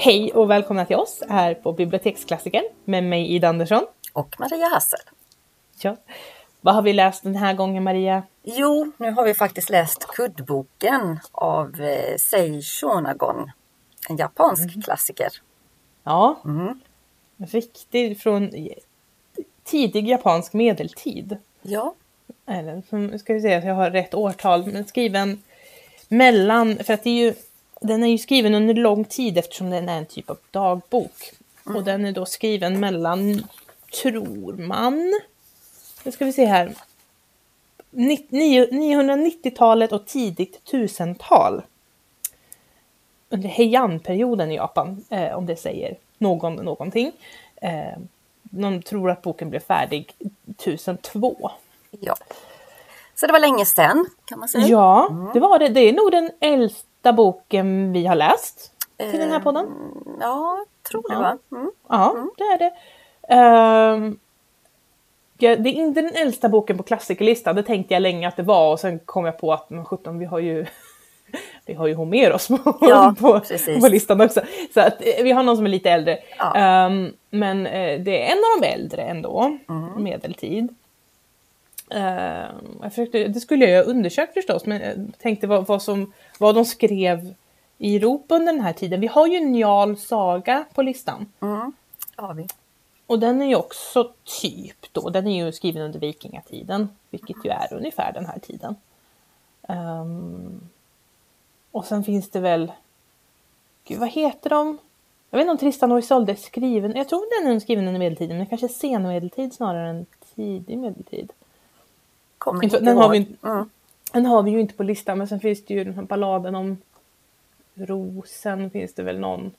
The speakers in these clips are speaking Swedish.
Hej och välkomna till oss här på Biblioteksklassikern med mig Ida Andersson. Och Maria Hassel. Ja. Vad har vi läst den här gången Maria? Jo, nu har vi faktiskt läst Kuddboken av eh, Sei Shonagon. En japansk Mm. klassiker. Ja, Mm. riktigt från tidig japansk medeltid. Ja, Eller som- ska vi se att jag har rätt årtal, men skriven mellan, för att det är ju, den är ju skriven under lång tid eftersom den är en typ av dagbok. Och den är då skriven mellan, tror man, nu ska vi se här, ni- nio- 990-talet och tidigt tusental. Under Heian-perioden i Japan, eh, om det säger någon någonting. Eh, någon tror att boken blev färdig 1002. ja. Så det var länge sedan kan man säga. Ja, det var det. Det är nog den äldsta boken vi har läst till den här podden. Mm, Ja, tror det Ja. va? Mm. Ja, det är det. Ehm, ja, det är inte den äldsta boken på klassikerlistan, det tänkte jag länge att det var och sen kom jag på att men 17, vi har ju vi har ju Homeros på, Ja, på, på listan också. Så att eh, vi har någon som är lite äldre. Ja. Ehm, men eh, det är en av de äldre ändå, Mm. medeltid. Ehm, jag försökte, det skulle jag ha undersökt förstås, men jag tänkte vad, vad, som, vad de skrev i Europa under den här tiden. Vi har ju Njal saga på listan. Mm. Har vi. Och den är ju också typ då, den är ju skriven under vikingatiden, vilket ju är ungefär den här tiden. Ehm, och sen finns det väl, gud vad heter de? Jag vet inte om Tristan och Isolde är skriven, jag tror den är skriven under medeltiden, men kanske sen medeltid snarare än tidig medeltid. Kommer Inte- inte den har vi inte- Mm. Den har vi ju inte på listan, men sen finns det ju den här balladen om rosen, finns det väl någon.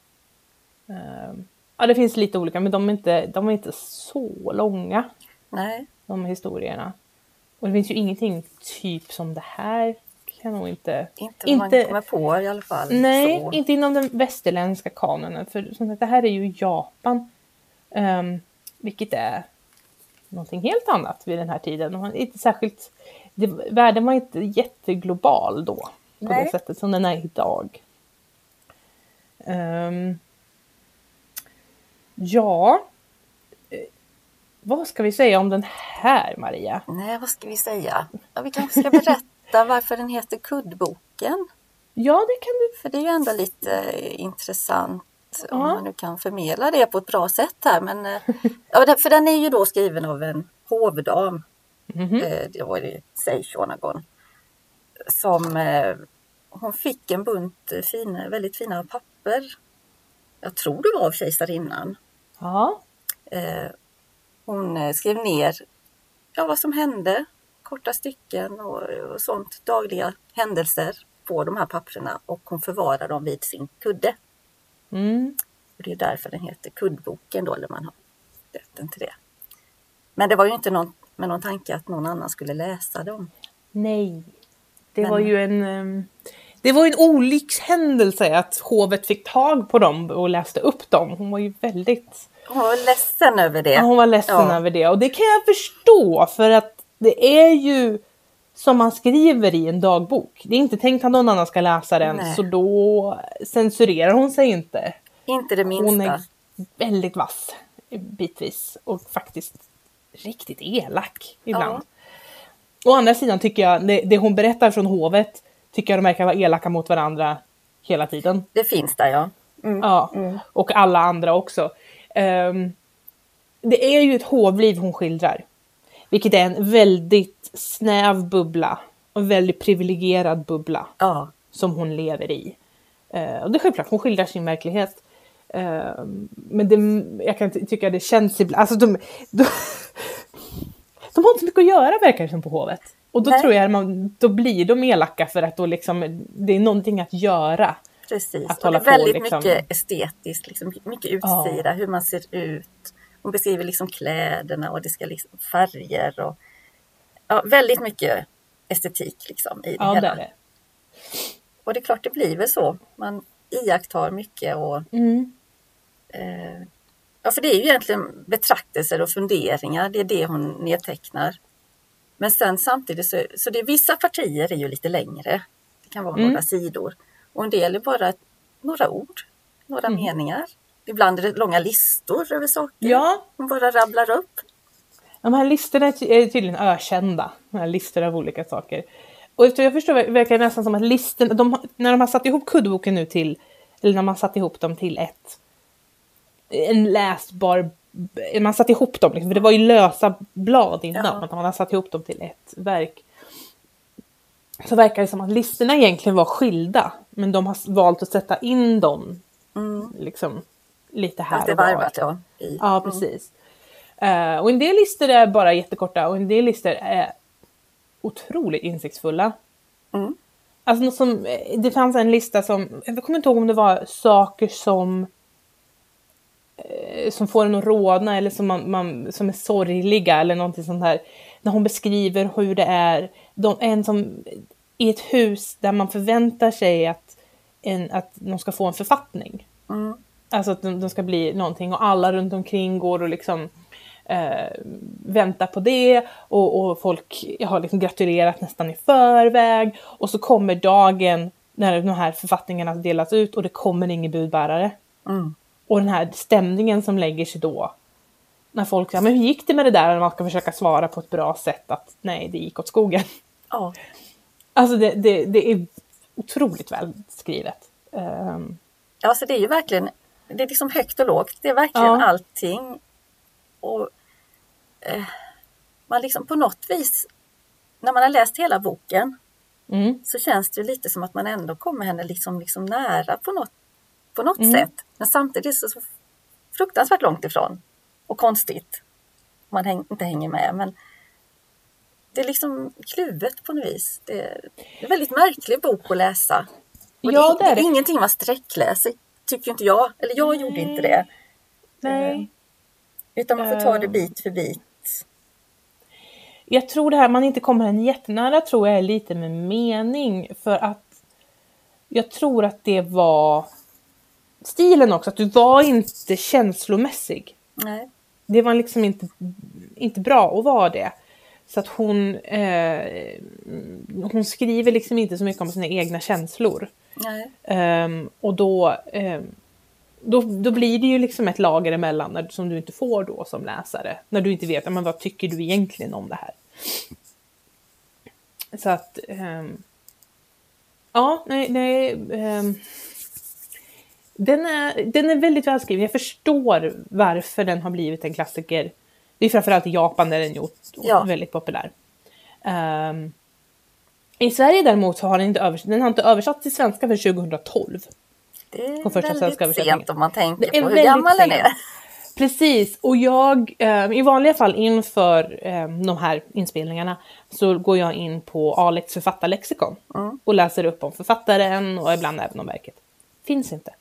Ehm, ja, det finns lite olika, men de är inte, de är inte så långa, Nej, de historierna. Och det finns ju ingenting typ som det här. Kan nog inte... inte, vad man kommer på i alla fall. Nej, Så. inte inom den västerländska kanonen. För som sagt, det här är ju Japan. Um, vilket är någonting helt annat vid den här tiden. Och inte särskilt, det, världen var inte jätteglobal då. På Nej. det sättet som den är idag. Ehm, ja. eh, Vad ska vi säga om den här Maria? Nej, vad ska vi säga? Ja, vi kanske ska berätta varför den heter Kuddboken. Ja, det kan du. För det är ju ändå lite eh, intressant om man nu kan förmedla det på ett bra sätt här. Men, eh, ja, för den är ju då skriven av en hovdam. Mhm. Eh, Det var det Sei Shonagon. Som eh, hon fick en bunt fina, väldigt fina papper. Jag tror det var av kejsarinnan. Ja. Hon skrev ner ja, vad som hände, korta stycken och, och sånt, dagliga händelser på de här papperna och hon förvarar dem vid sin kudde. Mm. Och det är därför den heter Kuddboken då, eller man har rätten till det. Men det var ju inte någon, med någon tanke att någon annan skulle läsa dem. Nej. Det Men- var ju en... ehm, Det var en olyckshändelse att hovet fick tag på dem och läste upp dem. Hon var ju väldigt... Hon var ledsen över det. Ja, hon var ledsen Ja. över det. Och det kan jag förstå för att det är ju som man skriver i en dagbok. Det är inte tänkt att någon annan ska läsa den Nej. så då censurerar hon sig inte. Inte det minsta. Hon är väldigt vass bitvis och faktiskt riktigt elak ibland. Å andra sidan tycker jag det, det hon berättar från hovet tycker jag de verkar vara elaka mot varandra hela tiden. Det finns där ja. Mm. Ja, och alla andra också. Ehm, det är ju ett hovliv hon skildrar. Vilket är en väldigt snäv bubbla. Och en väldigt privilegierad bubbla ja. som hon lever i. Eh, och det är självklart, hon skildrar sin verklighet. Eh, men det, jag kan ty- tycka det känns ibland, alltså de, de, de har inte så mycket att göra verkar det som på hovet. Och då Nej. tror jag man, då blir de elaka för att då liksom, det är någonting att göra. Precis. Att och det är väldigt på, liksom. mycket estetiskt, liksom, mycket utsida, hur man ser ut. Hon beskriver liksom kläderna och det ska liksom färger och ja, väldigt mycket estetik liksom i det Ja, det hela. är det. Och det är klart det blir väl så. Man iakttar mycket och Mm. eh, ja, för det är ju egentligen betraktelser och funderingar. Det är det hon nedtecknar. Men sen samtidigt så, så det är vissa partier är ju lite längre. Det kan vara Mm. några sidor och en del är bara några ord. några Mm. meningar. Ibland är det långa listor över saker. Ja, Hon bara rabblar upp. De här listorna är ty- är tydligen ökända. De här listor av olika saker. Och jag förstår verkar det nästan som att listorna, de, när de har satt ihop kuddboken nu till, eller när man satt ihop dem till ett, en läsbar, man satt ihop dem, liksom, för det var ju lösa blad innan, Ja. man har satt ihop dem till ett verk. Så verkar det som att listorna egentligen var skilda, men de har valt att sätta in dem Mm. liksom lite här var. varvat ja. I. Ja, precis. Eh, och en del listor är bara jättekorta och en del listor är otroligt insiktsfulla. Mm. Alltså något som, eh, det fanns en lista som, jag kommer inte ihåg om det var saker som eh, som får en att rodna eller som, man, man, som är sorgliga eller någonting sånt här. När hon beskriver hur det är, de, en som i ett hus där man förväntar sig att, en, att de ska få en författning. Mm. Alltså att de, de ska bli någonting och alla runt omkring går och liksom eh, väntar på det och, och folk har liksom gratulerat nästan i förväg och så kommer dagen när de här författningarna delas ut och det kommer ingen budbärare. Mm. Och den här stämningen som lägger sig då. När folk säger, men hur gick det med det där? När man ska försöka svara på ett bra sätt att nej, det gick åt skogen. Ja. Alltså det, det, det är otroligt väl skrivet. Ehm, Ja, så det är ju verkligen, det är liksom högt och lågt. Det är verkligen Ja. allting. Och eh, man liksom på något vis, när man har läst hela boken mm, så känns det lite som att man ändå kommer henne liksom, liksom nära på något, på något Mm. sätt. Men samtidigt så, så fruktansvärt långt ifrån och konstigt. Man häng, inte hänger med. Men det är liksom kluvet på något vis. Det är, en väldigt märklig bok att läsa. Och Ja, det, det är det ingenting man sträckläser, tycker inte jag. Eller jag gjorde inte det. nej. Utan man får ta det Eh. bit för bit. Jag tror det här man inte kommer en jättenära tror jag är lite med mening för att jag tror att det var stilen också, att du var inte känslomässig. Nej. Det var liksom inte, inte bra att vara det. Så att hon, eh, hon skriver liksom inte så mycket om sina egna känslor. Ehm, och då, ehm, då, då blir det ju liksom ett lager emellan när, som du inte får då som läsare. När du inte vet, men vad tycker du egentligen om det här? Så att, ehm, ja, nej, nej ehm, den, är, den är väldigt välskriven. Jag förstår varför den har blivit en klassiker. Det är framförallt i Japan där den gjort Ja. väldigt populär. Ehm, I Sverige däremot så har den inte översatts, den har inte översatts till svenska för 2012. Det är väldigt sent om man tänker på hur gammal den är. Precis, och jag eh, i vanliga fall inför eh, de här inspelningarna så går jag in på Alex författarlexikon Mm. och läser upp om författaren och ibland även om verket. Finns inte.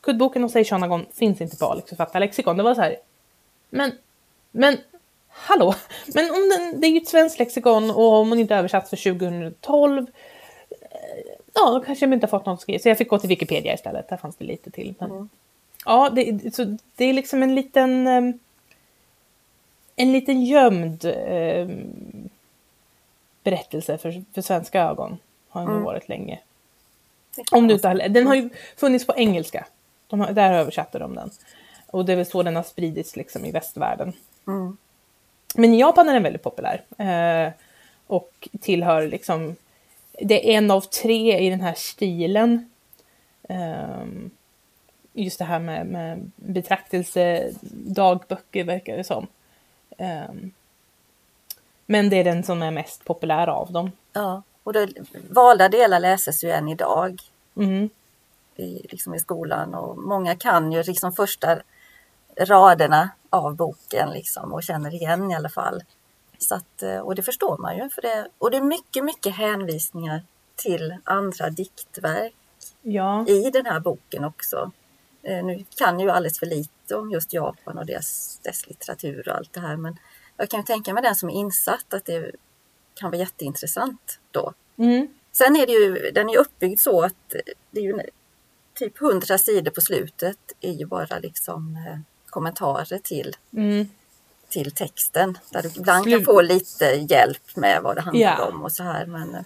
Kuddboken och Seishonagon finns inte på Alex författarlexikon. Det var så här, men, men, hallå, men om den, det är ju ett svenskt lexikon och om hon inte översatts för 2012 eh, Ja, då kanske jag inte har fått något skrivet. Så jag fick gå till Wikipedia istället. Där fanns det lite till. Men... Mm. Ja, det, så det är liksom en liten... ehm, En liten gömd ehm, berättelse för, för svenska ögon. Har den Mm. varit länge. Om du inte har, den har ju funnits på engelska. De har, där översatte de den. Och det är väl så den har spridits liksom i västvärlden. Mm. Men i Japan är den väldigt populär. Eh, och tillhör liksom... Det är en av tre i den här stilen. Ehm, just det här med, med betraktelse, dagböcker verkar det som. Ehm, men det är den som är mest populär av dem. Ja, och det, valda delar läses ju än idag Mm. i, liksom i skolan och många kan ju liksom första raderna av boken liksom och känner igen i alla fall. Så att, eh, och det förstår man ju. För det, och det är mycket, mycket hänvisningar till andra diktverk Ja. i den här boken också. Eh, Nu kan jag ju alldeles för lite om just Japan och deras, dess litteratur och allt det här men jag kan ju tänka mig den som är insatt att det kan vara jätteintressant då. Mm. Sen är det ju, den är uppbyggd så att det är ju typ 100 sidor på slutet är ju bara liksom eh, kommentarer till, Mm. till texten. Där du ibland Slut. kan få lite hjälp med vad det handlar Ja. om och så här. Men, eh,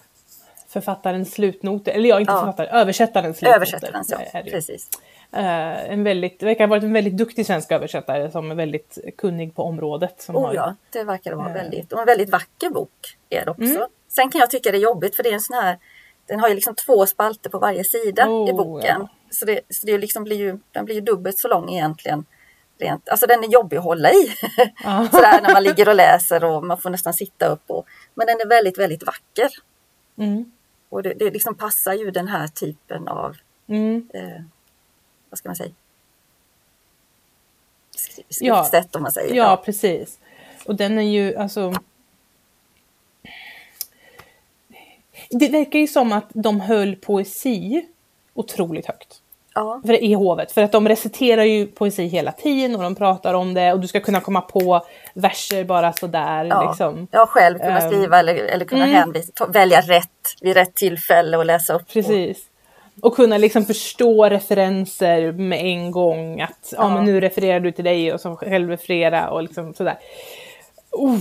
författarens slutnoter, eller ja, inte Ja. författaren, översättarens slutnoter. Översättarens, ja. Precis. Eh, en väldigt, det verkar ha varit en väldigt duktig svensk översättare som är väldigt kunnig på området. Som Oh har, ja, det verkar vara Eh. väldigt. Och en väldigt vacker bok är det också. Mm. Sen kan jag tycka det är jobbigt för det är en sån här den har ju liksom två spalter på varje sida Oh, i boken. ja. Så, det, så det liksom blir ju, den blir ju dubbelt så lång egentligen. Rent, alltså den är jobbig att hålla i. Ja. Sådär när man ligger och läser och man får nästan sitta upp. Och, men den är väldigt, väldigt vacker. Mm. Och det, det liksom passar ju den här typen av, Mm. eh, vad ska man säga, Skri- Ja. skriftsätt om man säger. Ja, precis. Och den är ju alltså... Det verkar ju som att de höll poesi otroligt högt. Ja. För, I hovet. För att de reciterar ju poesi hela tiden och de pratar om det och du ska kunna komma på verser bara sådär. Ja, Liksom. har själv kunnat Ehm, skriva eller, eller kunna mm. hänvisa, välja rätt vid rätt tillfälle och läsa upp. Precis. Och kunna liksom förstå referenser med en gång. Att ja. Ja. men nu refererar du till dig och så själv referera och liksom sådär. Oh,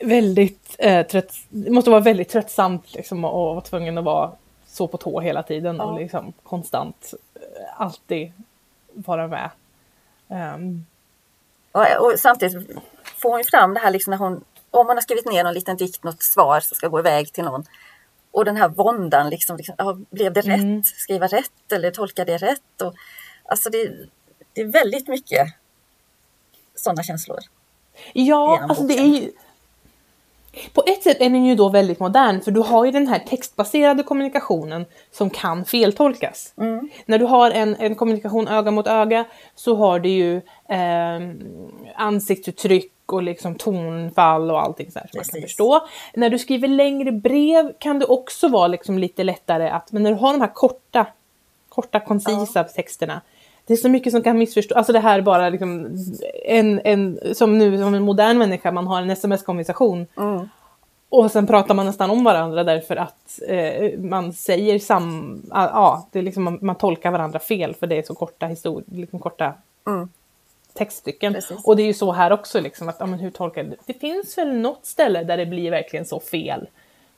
väldigt eh, trött. Det måste vara väldigt tröttsamt liksom, att vara tvungen att vara så på tå hela tiden och Ja. liksom konstant eh, alltid vara med. Ehm, Och, och samtidigt får hon fram det här liksom när hon, om hon har skrivit ner någon liten dikt, något svar som ska gå iväg till någon. Och den här våndan, liksom, liksom, ja, blev det rätt? Mm. Skriva rätt eller tolka det rätt? Och, alltså det, det är väldigt mycket sådana känslor. Ja, alltså det är ju... På ett sätt är den ju då väldigt modern för du har ju den här textbaserade kommunikationen som kan feltolkas. Mm. När du har en, en kommunikation öga mot öga så har du ju eh, ansiktsuttryck och liksom tonfall och allting så här som man kan Precis. förstå. När du skriver längre brev kan det också vara liksom lite lättare att, men när du har de här korta, korta koncisa texterna det är så mycket som kan missförstås. Alltså det här bara liksom en, en, som nu som en modern människa, man har en sms-konversation. Mm. Och sen pratar man nästan om varandra därför att eh, man säger sam... Ja, det är liksom, man, man tolkar varandra fel för det är så korta historier, liksom korta Mm. textstycken. Precis. Och det är ju så här också, liksom, att ja, men hur tolkar du? Det finns väl något ställe där det blir verkligen så fel.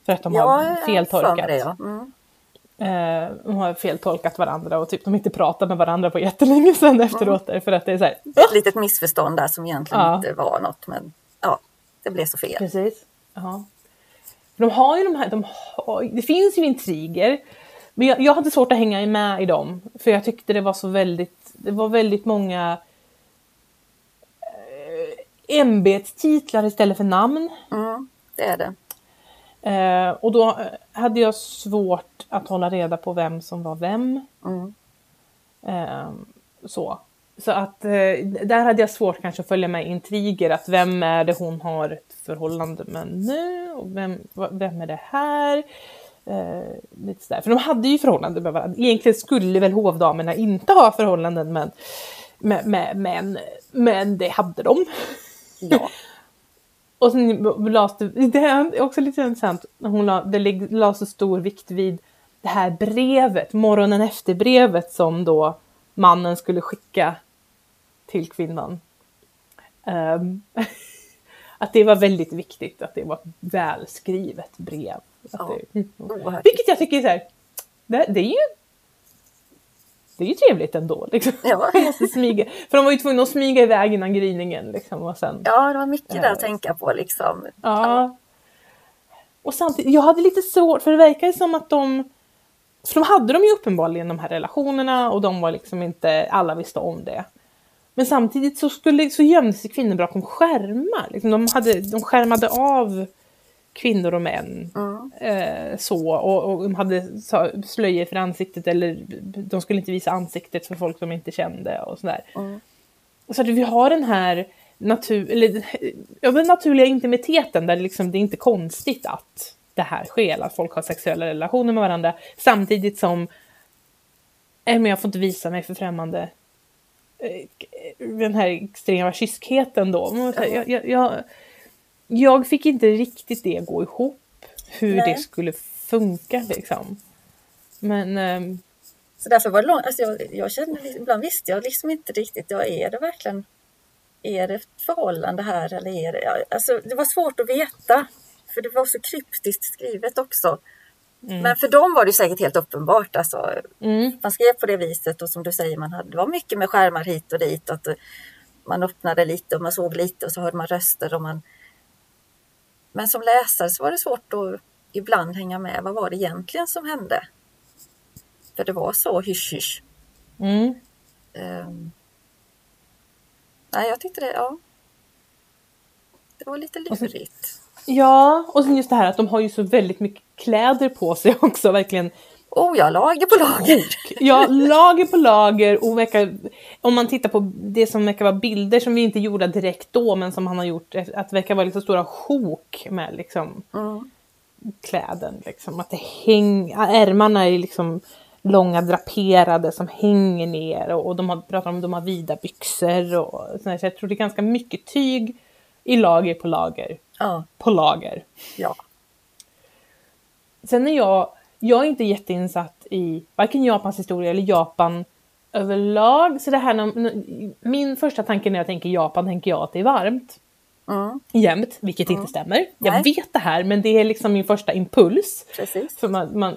För att de Ja, har feltolkat. ja. Mm. Eh, de har feltolkat varandra och typ de inte pratar med varandra på jättelänge sedan efteråt. För att det är så här, Ett litet missförstånd där som egentligen Ja. inte var något. Men ja, det blev så fel. Precis. Ja. De har ju de här, de har, det finns ju intriger. Men jag, jag hade svårt att hänga med i dem. För jag tyckte det var så väldigt, det var väldigt många eh, ämbetstitlar istället för namn. Mm, det är det. Eh, och då eh, hade jag svårt att hålla reda på vem som var vem. Mm. Eh, så. Så att eh, där hade jag svårt kanske att följa med intriger. Att vem är det hon har ett förhållande med nu? Och vem, vem är det här? Eh, lite sådär. För de hade ju förhållanden med varandra. Egentligen skulle väl hovdamerna inte ha förhållanden med, med män. Men det hade de. Ja. Och sen lades det, det är också lite intressant, hon la, det lig- la så stor vikt vid det här brevet, morgonen efter brevet som då mannen skulle skicka till kvinnan. Ehm, att det var väldigt viktigt att det var ett välskrivet brev. Att det, oerhört vilket jag tycker är så här, det, det är ju det är ju trevligt ändå. Liksom. Ja. Måste smyga. För de var ju tvungna att smyga iväg innan gryningen. Liksom, och sen, Ja, det var mycket där att tänka på liksom. Ja. Och samtidigt, jag hade lite svårt, för det verkar ju som att de... För de hade de ju uppenbarligen de här relationerna och de var liksom inte, alla visste om det. Men samtidigt så, skulle, så gömde sig kvinnor bakom skärmar. Liksom de, hade, de skärmade av kvinnor och män. Mm. Eh, så, och, och de hade slöjor för ansiktet eller de skulle inte visa ansiktet för folk de inte kände och sådär. Mm. Så att vi har den här natur, eller, ja, den naturliga intimiteten där det, liksom, det är inte konstigt att det här sker, att folk har sexuella relationer med varandra samtidigt som eh, men jag får inte visa mig för främmande. Eh, Den här extrema kyskheten då. Jag, jag, jag, jag fick inte riktigt det gå ihop, hur Nej. det skulle funka liksom. Men ehm, Så därför var det långt, alltså jag, jag kände, ibland visste jag liksom inte riktigt, ja är det verkligen, är det ett förhållande här eller är det, alltså det var svårt att veta. för det var så kryptiskt skrivet också. Mm. Men för dem var det säkert helt uppenbart. Alltså, Mm. man skrev på det viset och som du säger, man hade, det var mycket med skärmar hit och dit. Att eh, man öppnade lite och man såg lite och så hörde man röster. Och man... Men som läsare så var det svårt att ibland hänga med. Vad var det egentligen som hände? För det var så hysch-hysch. Mm. Ehm. Nej, jag tyckte det, ja. Det var lite lurigt. Ja, och sen just det här att de har ju så väldigt mycket kläder på sig också, verkligen. Oh ja, lager på lager. Ja, lager på lager och verkar, om man tittar på det som verkar vara bilder som vi inte gjorde direkt då, men som han har gjort, att det verkar vara liksom stora sjok med liksom Mm. kläden. Liksom. Att det häng, ärmarna är liksom långa draperade som hänger ner och, och de har pratat om de har vida byxor och sådär. Så jag tror det är ganska mycket tyg i lager på lager Ja, på lager. ja. Sen är jag, jag är inte jätteinsatt i varken Japans historia eller Japan överlag. Så det här min första tanke när jag tänker Japan tänker jag att det är varmt. Mm, Jämt, vilket inte stämmer. Jag Nej. vet det här men det är liksom min första impuls. precis. För man, man,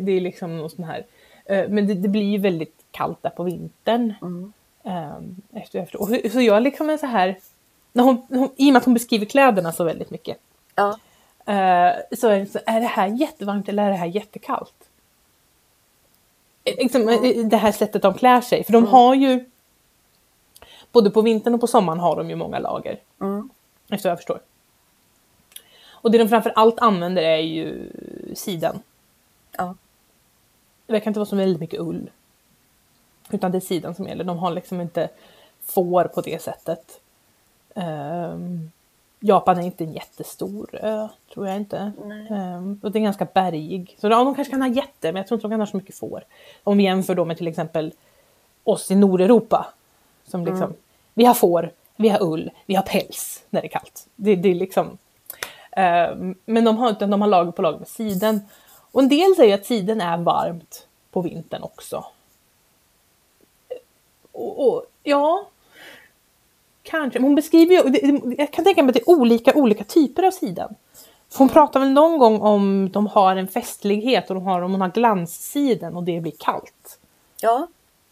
det är liksom något sån här. eh, Men det, det blir väldigt kallt där på vintern. Mm. Ehm, efter, efter. Och så- jag liksom är så här. När hon, hon, I och med att hon beskriver kläderna så väldigt mycket. Ja, så, är det så är det här jättevarmt eller är det här jättekallt? Eh, Liksom, eh, Det här sättet de klär sig. För de har ju både på vintern och på sommaren har de ju många lager. mm, Efter vad jag förstår. Och det de framför allt använder är ju siden. ja, Det verkar inte vara så väldigt mycket ull. Utan det är sidan som gäller. De har liksom inte får på det sättet. Ehm, Japan är inte en jättestor ö, tror jag inte. Ehm, och det är ganska bergig. Så ja, de kanske kan ha jätte, men jag tror inte de kan ha så mycket får. Om vi jämför då med till exempel oss i Nordeuropa. Som liksom, Vi har får, vi har ull, vi har päls när det är kallt. Det, det är liksom... ehm, men de har, inte- de har lager på lager med siden. Och en del säger att siden är varmt på vintern också. Och, och ja, kanske. Hon beskriver ju, det- det- jag kan tänka mig att det är olika, olika typer av siden. För hon pratar väl någon gång om de har en festlighet och de har, om hon har glanssiden och det blir kallt. ja.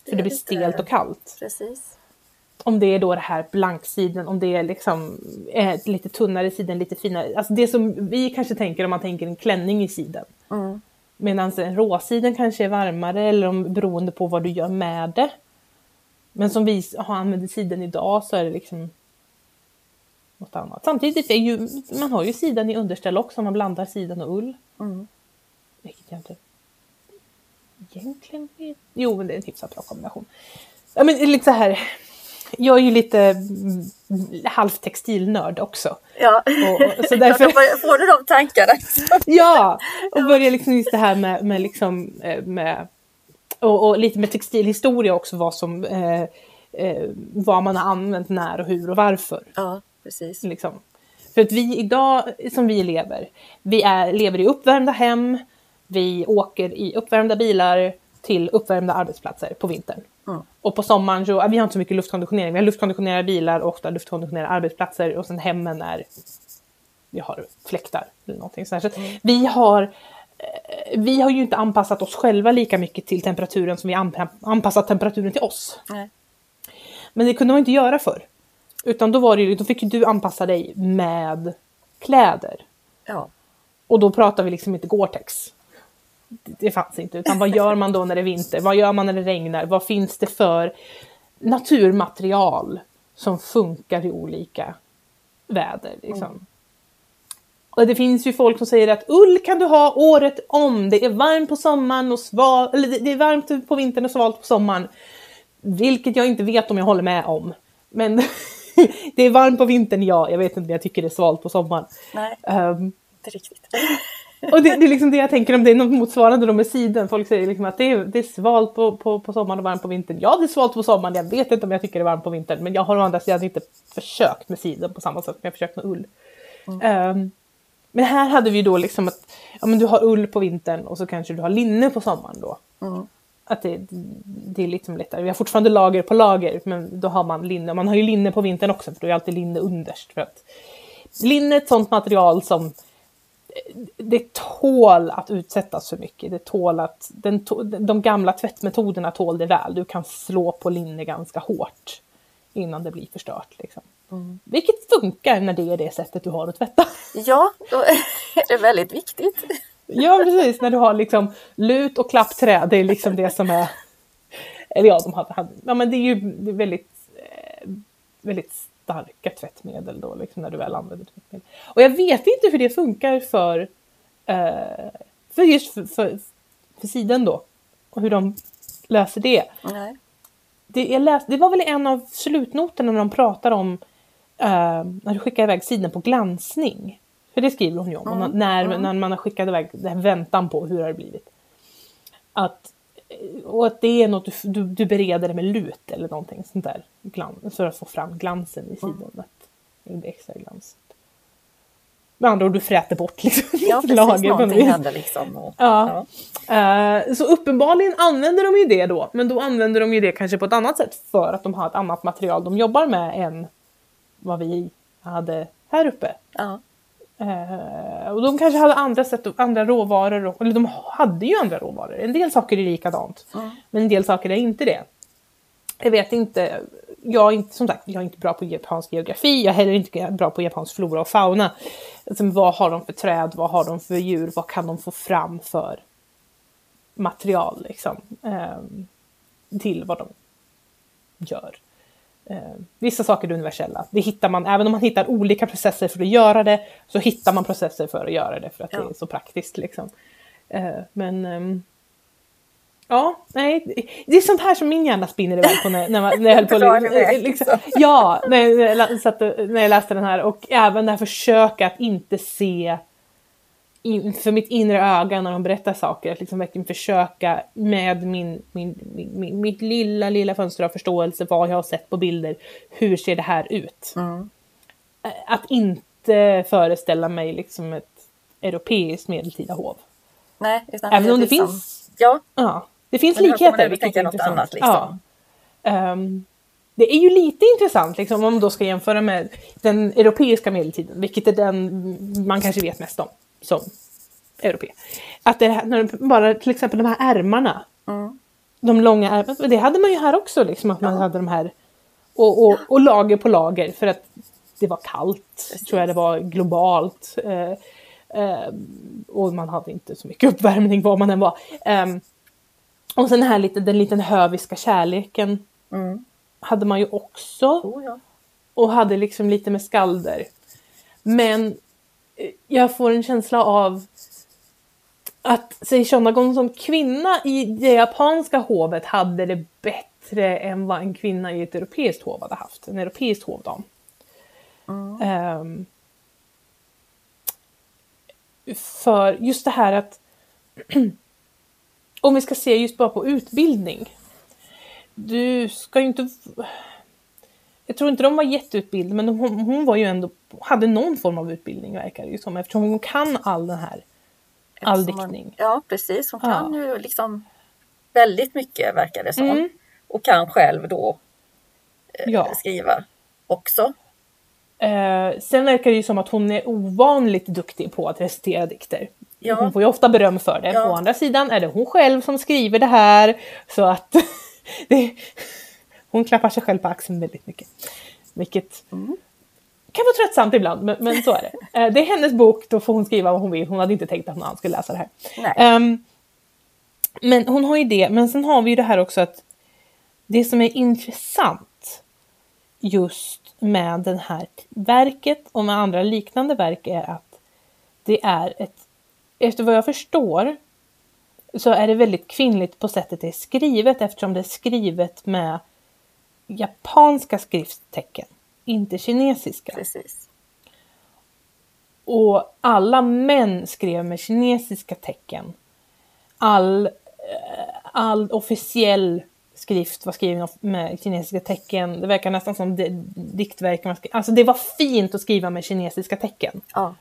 För det blir stelt och kallt. Precis. Om det är då det här blanksiden, om det är liksom eh, lite tunnare siden, lite finare. Alltså det som vi kanske tänker om man tänker en klänning i siden. Mm, Medan en råsiden kanske är varmare eller om, beroende på vad du gör med det. Men som vi har använder siden idag så är det liksom något annat. Samtidigt är ju, man har ju sidan i underställ också, man blandar sidan och ull. mm. Vilket jag inte egentligen vet. Jo, men det är en hyfsat bra kombination. Ja, men lite så här. Jag är ju lite mm, halvt textilnörd också. Ja, Och, och, så därför, får du de tankarna. ja, och börjar liksom just det här med, med liksom eh, med och, och lite med textilhistoria också vad som eh, eh, vad man har använt när och hur och varför. Ja, precis. Liksom. För att vi idag, som vi lever, vi är, lever i uppvärmda hem, vi åker i uppvärmda bilar till uppvärmda arbetsplatser på vintern. Mm. Och på sommaren så, vi har inte så mycket luftkonditionering, vi har luftkonditionerade bilar och ofta luftkonditionerade arbetsplatser och sen hemmen är, vi har fläktar eller någonting sånt. Så att vi har vi har ju inte anpassat oss själva lika mycket till temperaturen som vi anpa- anpassat temperaturen till oss. Nej. Men det kunde man inte göra förr. Utan då, var det, då fick du anpassa dig med kläder. Ja, Och då pratar vi liksom inte Gore-Tex. Det, fanns inte. Utan vad gör man då när det är vinter? Vad gör man när det regnar? Vad finns det för naturmaterial som funkar i olika väder? Liksom? Och det finns ju folk som säger att ull kan du ha året om. Det är varmt på sommaren och sval, eller det- är varmt på vintern och svalt på sommaren. Vilket jag inte vet om jag håller med om. Men det är varmt på vintern, ja. Jag vet inte om jag tycker det är svalt på sommaren. nej, Ehm, inte riktigt. och det, det är liksom det jag tänker om det är något motsvarande då med siden. Folk säger liksom att det är, det är svalt på, på, på sommaren och varmt på vintern. Ja, det är svalt på sommaren. Jag vet inte om jag tycker det är varmt på vintern. Men jag har å andra sidan inte försökt med siden på samma sätt som jag försökt med ull. Ehm, men här hade vi då liksom att ja, men du har ull på vintern och så kanske du har linne på sommaren då. Mm. Att det, det är liksom lättare. Vi har fortfarande lager på lager, men då har man linne. Man har ju linne på vintern också, för då är alltid linne underst. För att linne är ett sånt material som det tål att utsättas för mycket. Det tål att, den, de gamla tvättmetoderna tål det väl. Du kan slå på linne ganska hårt innan det blir förstört. Liksom. Mm. Vilket funkar när det är det sättet du har att tvätta. Ja, då är det väldigt viktigt. Ja, precis. När du har liksom lut och klappträ, det är liksom det som är... Eller ja, de hade, ja men det är ju väldigt, eh, väldigt starka tvättmedel då, liksom när du väl använder tvättmedel. Och jag vet inte hur det funkar för, eh, för just för, för, för sidan då. Och hur de löser det. Nej. Det, läste, det var väl en av slutnoterna när de pratar om när du skickar iväg sidan på glansning. För det skriver hon ju om, mm. när, när man har skickat iväg den här väntan på hur har det blivit. Att, och att det är något du, du, du bereder det med lut eller någonting sånt där. Glans, för att få fram glansen i sidan. Mm. Att extra glans. Med andra ord, du fräter bort liksom Ja, precis. Lager någonting händer liksom. Och, ja. ja. Uh, så uppenbarligen använder de ju det då. Men då använder de ju det kanske på ett annat sätt för att de har ett annat material de jobbar med än vad vi hade här uppe. Ja. Uh, och de kanske hade andra sätt, andra råvaror, eller de hade ju andra råvaror. En del saker är likadant, mm. men en del saker är inte det. Jag vet inte, jag är inte, som sagt, jag är inte bra på japansk geografi, jag är heller inte bra på japansk flora och fauna. Alltså, vad har de för träd, vad har de för djur, vad kan de få fram för material liksom, eh, till vad de gör. Eh, vissa saker är universella. Det hittar man, även om man hittar olika processer för att göra det, så hittar man processer för att göra det för att ja. det är så praktiskt. Liksom. Eh, men ehm, Ja, nej, det är sånt här som min hjärna spinner iväg på när, när, man, när jag höll på. liksom, liksom. ja, när jag, satt, när jag läste den här och även det här försöka att inte se in, för mitt inre öga när de berättar saker, att liksom verkligen försöka med min, min, min, mitt lilla, lilla fönster av förståelse, vad jag har sett på bilder, hur ser det här ut? Mm. Att inte föreställa mig liksom ett europeiskt medeltida hov. Nej, Även om det liksom, finns ja. ja. Det finns likheter. Vi tänker något annat liksom. Ja. Um, det är ju lite intressant liksom, om man då ska jämföra med den europeiska medeltiden, vilket är den man kanske vet mest om som europé. Att det när bara till exempel de här ärmarna, mm. de långa ärmarna, det hade man ju här också, liksom, att man ja. hade de här och, och, och, lager på lager för att det var kallt, Precis. tror jag det var globalt. Eh, eh, och man hade inte så mycket uppvärmning var man än var. Um, och sen den här lite, den liten höviska kärleken mm. hade man ju också. Oh, ja. Och hade liksom lite med skalder. Men eh, jag får en känsla av att Seishonagon som kvinna i det japanska hovet hade det bättre än vad en kvinna i ett europeiskt hov hade haft. En europeisk hovdam. Mm. Um, för just det här att om vi ska se just bara på utbildning. Du ska ju inte... Jag tror inte de var jätteutbildade men hon, hon var ju ändå, hade någon form av utbildning verkar det ju som eftersom hon kan all den här, all diktning. Ja precis, hon kan ja. ju liksom väldigt mycket verkar det som. Mm. Och kan själv då eh, ja. skriva också. Eh, sen verkar det ju som att hon är ovanligt duktig på att recitera dikter. Ja. Hon får ju ofta beröm för det. Å andra sidan är det hon själv som skriver det här. Så att det, hon klappar sig själv på axeln väldigt mycket. Vilket mm. kan vara tröttsamt ibland, men, men, så är det. Eh, det är hennes bok, då får hon skriva vad hon vill. Hon hade inte tänkt att någon annan skulle läsa det här. Um, men hon har ju det, men sen har vi ju det här också att det som är intressant just med det här verket och med andra liknande verk är att det är ett efter vad jag förstår så är det väldigt kvinnligt på sättet det är skrivet eftersom det är skrivet med japanska skrifttecken, inte kinesiska. Precis. Och alla män skrev med kinesiska tecken. All, eh, all officiell skrift var skriven med kinesiska tecken. Det verkar nästan som skrivna. Alltså det var fint att skriva med kinesiska tecken. Ja.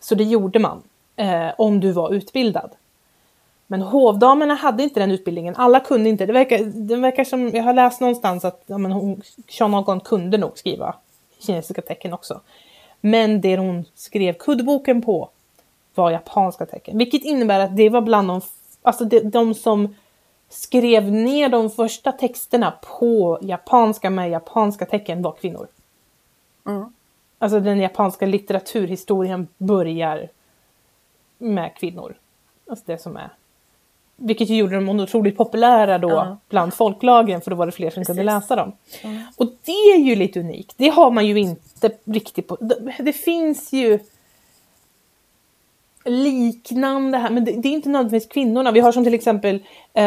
Så det gjorde man eh, om du var utbildad. Men hovdamerna hade inte den utbildningen. Alla kunde inte. Det verkar, det verkar som, jag har läst någonstans att ja, men hon, Shonagon kunde nog skriva kinesiska tecken också. Men det hon skrev kuddboken på var japanska tecken. Vilket innebär att det var bland de, alltså de, de som skrev ner de första texterna på japanska med japanska tecken var kvinnor. Mm. Alltså den japanska litteraturhistorien börjar med kvinnor. Alltså det som är. Vilket ju gjorde dem otroligt populära då Ja. bland folklagren för då var det fler som kunde Precis. läsa dem. Mm. Och det är ju lite unikt. Det har man ju inte riktigt på. det- Det finns ju liknande här, men det, det är inte nödvändigtvis kvinnorna. Vi har som till exempel, eh,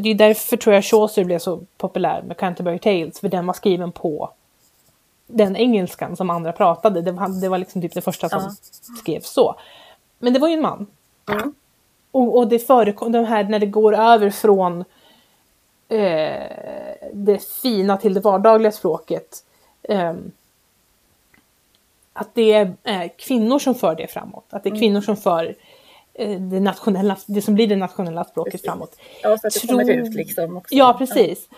det är därför tror jag Chaucer blev så populär med Canterbury Tales, för den var skriven på den engelskan som andra pratade. Det var, det var liksom typ det första som Ja. skrevs så. Men det var ju en man. Mm. Och, och det förekom, de här när det går över från eh, det fina till det vardagliga språket. ehm, att det är eh, kvinnor som för det framåt. Att det är kvinnor som för eh, det, nationella, det som blir det nationella språket Precis. framåt. Ja, så att det Tror- kommer ut liksom också. Ja, precis.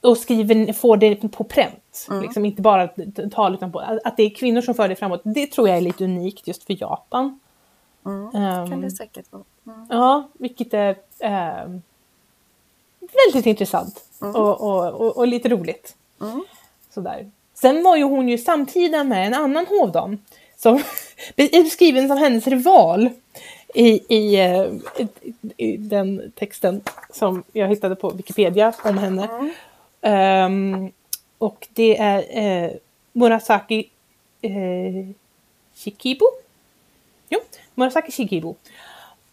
Och skriver, får det på pränt. Mm. Liksom, inte bara tal utan på, att det är kvinnor som för det framåt. Det tror jag är lite unikt just för Japan. Mm. Ehm, Kan det säkert vara. Mm. Ja, vilket är ehm, väldigt intressant och, och, och, och lite roligt. Mm. Sådär. Sen var ju hon ju samtida med en annan hovdam som är beskriven som hennes rival i, i, eh, i den texten som jag hittade på Wikipedia om henne. Ehm, och det är eh, Murasaki eh, Shikibu. Jo, Murasaki Shikibu.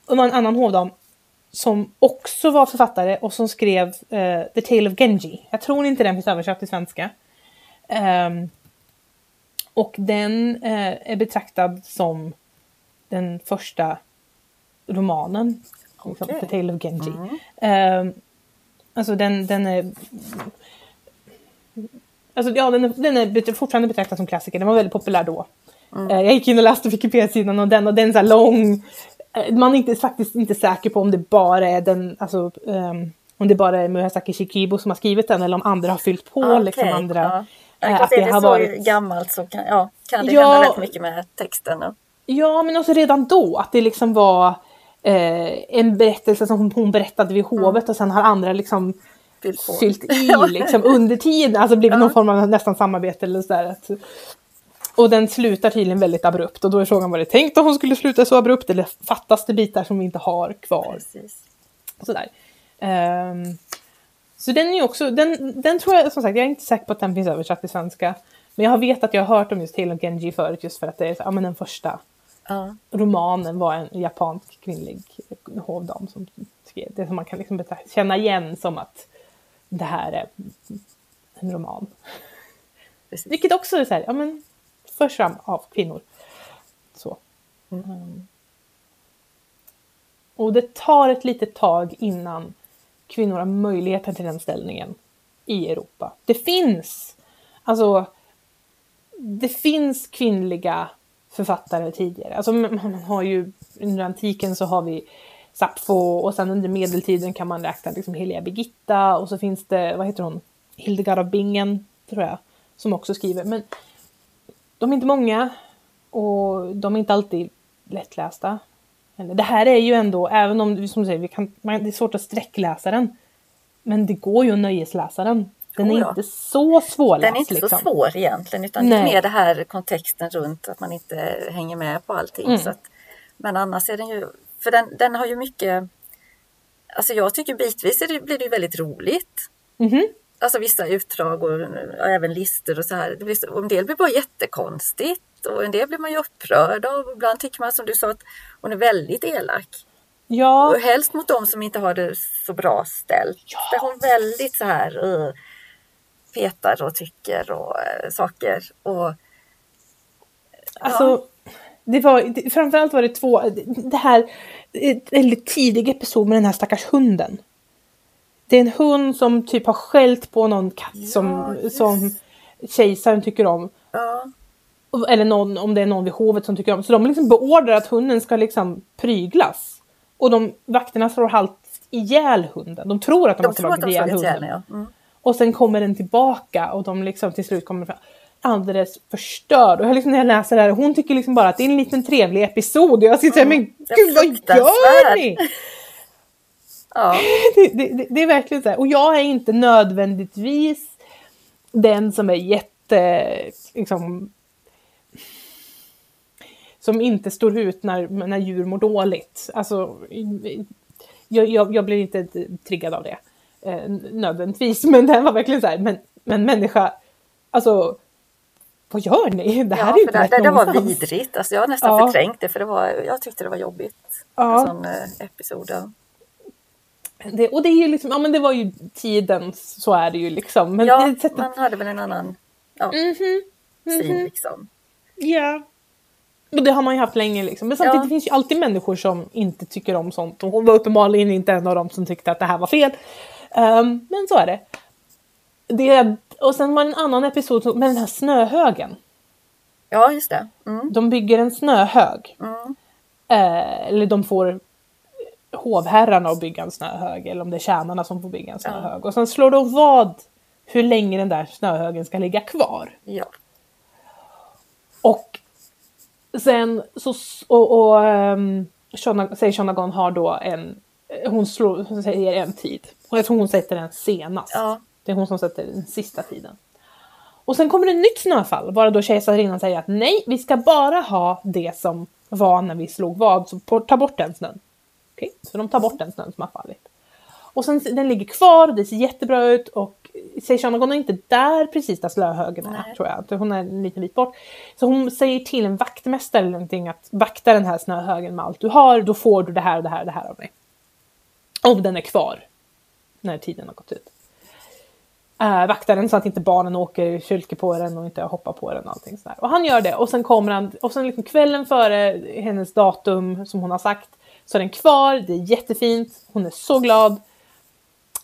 En annan hovdam som också var författare och som skrev eh, The Tale of Genji. Jag tror inte den finns översatt till svenska. Ehm, och den eh, är betraktad som den första romanen. Liksom, Okej. The Tale of Genji. Ehm, alltså den, den är... Alltså ja, den är, den är fortfarande betraktad som klassiker. Den var väldigt populär då. Eh, jag gick in och läste Wikipedia-sidan och den och den är så lång. Eh, man är inte, faktiskt inte säker på om det bara är den, alltså ehm, om det bara är Murasaki Shikibu som har skrivit den eller om andra har fyllt på Ja, liksom okej, andra. Ja. eh, Ja, att det det är har så varit- gammalt så kan, ja, kan det Ja. hända väldigt mycket med texten. Och, Ja, men också redan då att det liksom var eh, en berättelse som hon berättade vid hovet och sen har andra liksom fyllt fyllt i liksom under tiden, alltså blivit någon form av nästan samarbete eller sådär. Att, och den slutar tydligen väldigt abrupt och då är frågan var det tänkt att hon skulle sluta så abrupt eller fattas det bitar som vi inte har kvar? Precis. Sådär. Ehm, så den är ju också, den, den tror jag som sagt, jag är inte säker på att den finns översatt till svenska. Men jag vet att jag har hört om just Tale of Genji förut just för att det är ja, men den första Ja. romanen var en japansk kvinnlig hovdam som skrev det som man kan liksom känna igen som att det här är en roman. Precis. Vilket också är så här, ja men förs fram av kvinnor. Så. Mm. Och det tar ett litet tag innan kvinnor har möjligheten till den ställningen i Europa. Det finns, alltså, det finns kvinnliga författare tidigare. Alltså man har ju, under antiken så har vi Sappho och sen under medeltiden kan man räkna liksom Heliga Birgitta och så finns det, vad heter hon, Hildegard av Bingen, tror jag, som också skriver. Men de är inte många och de är inte alltid lättlästa. Det här är ju ändå, även om som du säger, vi kan, man, det är svårt att sträckläsa den. Men det går ju att nöjesläsa den. Den är inte så svårläst. Den är inte liksom. så svår egentligen utan Nej. det är mer det här kontexten runt att man inte hänger med på allting. Mm. Så att, men annars är den ju, för den, den har ju mycket, alltså jag tycker bitvis det, blir det ju väldigt roligt. Mhm. Alltså vissa utdrag och, och även listor och så här. Det blir så, en del blir bara jättekonstigt och en del blir man ju upprörd av. Och ibland tycker man som du sa att hon är väldigt elak. Ja, Och helst mot de som inte har det så bra ställt. Ja. Där hon väldigt så här uh, petar och tycker och uh, saker. Och Alltså, det var, framförallt var det två, det här, ett väldigt tidig episod med den här stackars hunden. Det är en hund som typ har skällt på någon katt som, Ja, som kejsaren tycker om. ja, Eller någon, om det är någon vid hovet som tycker om. Så de liksom beordrar att hunden ska liksom pryglas. Och de vakterna slår halvt ihjäl hunden. De tror att de, de har slagit ihjäl hunden. Ja. Mm. Och sen kommer den tillbaka och de liksom till slut kommer fram. alldeles förstörd. Och jag liksom, när jag läser det här, hon tycker liksom bara att det är en liten trevlig episod. Och jag sitter såhär, men det är gud vad gör ni? Ja, det, det, det, det är verkligen så här. Och jag är inte nödvändigtvis den som är jätte, liksom, som inte står ut när, när djur mår dåligt. Alltså, jag, jag, jag blir inte triggad av det eh, nödvändigtvis, men det var verkligen så här, men, men människa, alltså vad gör ni? Det här ja är inte det, rätt det var vidrigt. Alltså jag har nästan Ja. förträngt det för det var, jag tyckte det var jobbigt. Ja. En sån eh, episod. Det, och det är ju liksom, ja men det var ju tiden, så är det ju liksom. Men ja, sättet, man hade väl en annan ja, Mhm, syn liksom. Ja. Och det har man ju haft länge liksom. Men samtidigt Ja. det finns ju alltid människor som inte tycker om sånt. Och hon var uppenbarligen inte en av dem som tyckte att det här var fel. Ehm, men så är det. det. Och sen var det en annan episod med den här snöhögen. Ja, just det. Mm, De bygger en snöhög. mm, Eh, eller de får hovherrarna att bygga en snöhög. Eller om det är tjänarna som får bygga en snöhög. Och sen slår de vad hur länge den där snöhögen ska ligga kvar. ja. Och sen så, och, och um, Shona, säger Shonagon har då en, hon, slår, hon säger en tid. Och jag tror hon sätter den senast. Ja. Det är hon som sätter den sista tiden. Och sen kommer det ett nytt snöfall, bara då kejsarinnan säger att nej, vi ska bara ha det som var när vi slog vad, så ta bort den snön. Okej, så de tar bort den snön som har fallit. Och sen den ligger kvar, det ser jättebra ut och Seishonagon är inte där precis där slöhögen är, Nej. tror jag. Hon är en liten bit bort. Så hon säger till en vaktmästare eller någonting att vakta den här snöhögen med allt du har, då får du det här och det här och det här av mig. Om den är kvar när tiden har gått ut. Uh, vakta den så att inte barnen åker kylke på den och inte hoppar på den och allting sådär. Och han gör det och sen kommer han, och sen liksom kvällen före hennes datum som hon har sagt så är den kvar, det är jättefint, hon är så glad.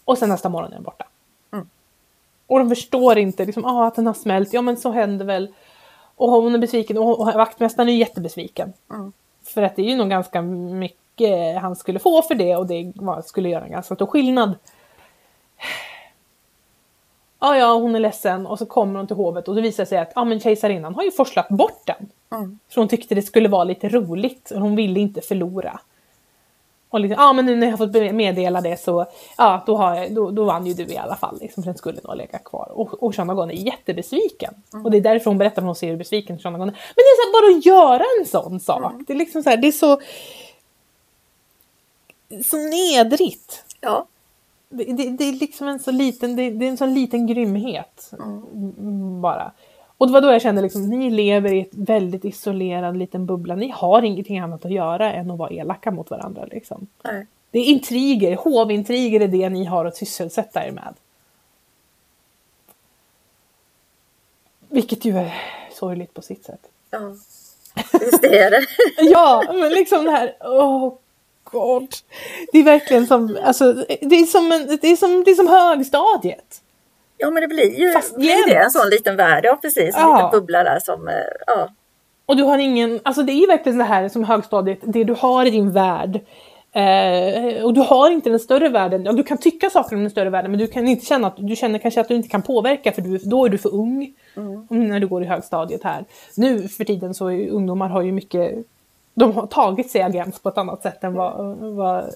Och sen nästa morgon är den borta. Mm. Och de förstår inte liksom, ah, att den har smält, ja men så händer väl. Och hon är besviken och, och vaktmästaren är jättebesviken. Mm. För att det är ju nog ganska mycket han skulle få för det och det skulle göra en ganska stor skillnad. Ja, ja, hon är ledsen och så kommer hon till hovet och det visar sig att ja, men kejsarinnan har ju forslat bort den. Mm. För hon tyckte det skulle vara lite roligt och hon ville inte förlora. Och liksom, ja men nu när jag har fått meddela det så, ja då, har jag, då, då vann ju du i alla fall. Liksom, för den skulle nog lägga kvar. Och, och Shonagon är jättebesviken. Och det är därför hon berättar att hon ser hur besviken Shonagon är. Men det är så här, bara att göra en sån sak. Det är liksom så här, det är så... Så nedrigt. Ja. Det, det, det är liksom en så liten, det, det är en så liten grymhet. Mm, Bara. Och det var då jag kände liksom, ni lever i ett väldigt isolerad liten bubbla. Ni har ingenting annat att göra än att vara elaka mot varandra. Liksom. Nej. Det är intriger, hovintriger är det ni har att sysselsätta er med. Vilket ju är sorgligt på sitt sätt. Ja. Visst är det. Ja, men liksom det här, åh god. Det är verkligen som, alltså, det är som, en, det är som, det är som högstadiet. Ja men det blir ju Fast blir det en sån liten värld. Ja precis. En Ja. liten bubbla där som, eh, ja. Och du har ingen, alltså det är ju verkligen det här som högstadiet, det du har i din värld. Eh, och du har inte den större världen, ja, du kan tycka saker om den större världen men du kan inte känna att, du känner kanske att du inte kan påverka för du, då är du för ung. Om- När du går i högstadiet här. Nu för tiden så är ungdomar har ju mycket, de har tagit sig agens på ett annat sätt än vad, vad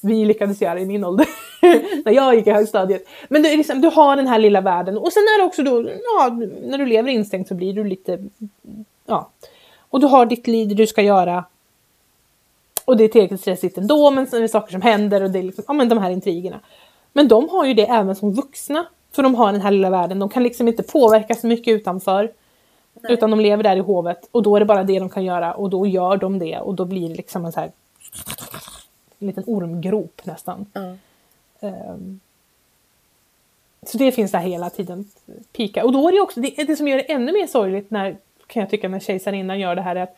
vi lyckades göra i min ålder. när jag gick i högstadiet. Men du, liksom, du har den här lilla världen och sen är det också då, ja, när du lever instängt så blir du lite ja. Och du har ditt liv du ska göra. Och det är tillräckligt stressigt ändå, men sen är det saker som händer och det är liksom, ja men de här intrigerna. Men de har ju det även som vuxna. För de har den här lilla världen, de kan liksom inte påverka så mycket utanför. Utan de lever där i hovet och då är det bara det de kan göra och då gör de det och då blir det liksom en så här en liten ormgrop nästan. Ja. Ehm, så det finns där hela tiden pika. Och då är det också, det, det som gör det ännu mer sorgligt när, kan jag tycka, när kejsarinnan gör det här är att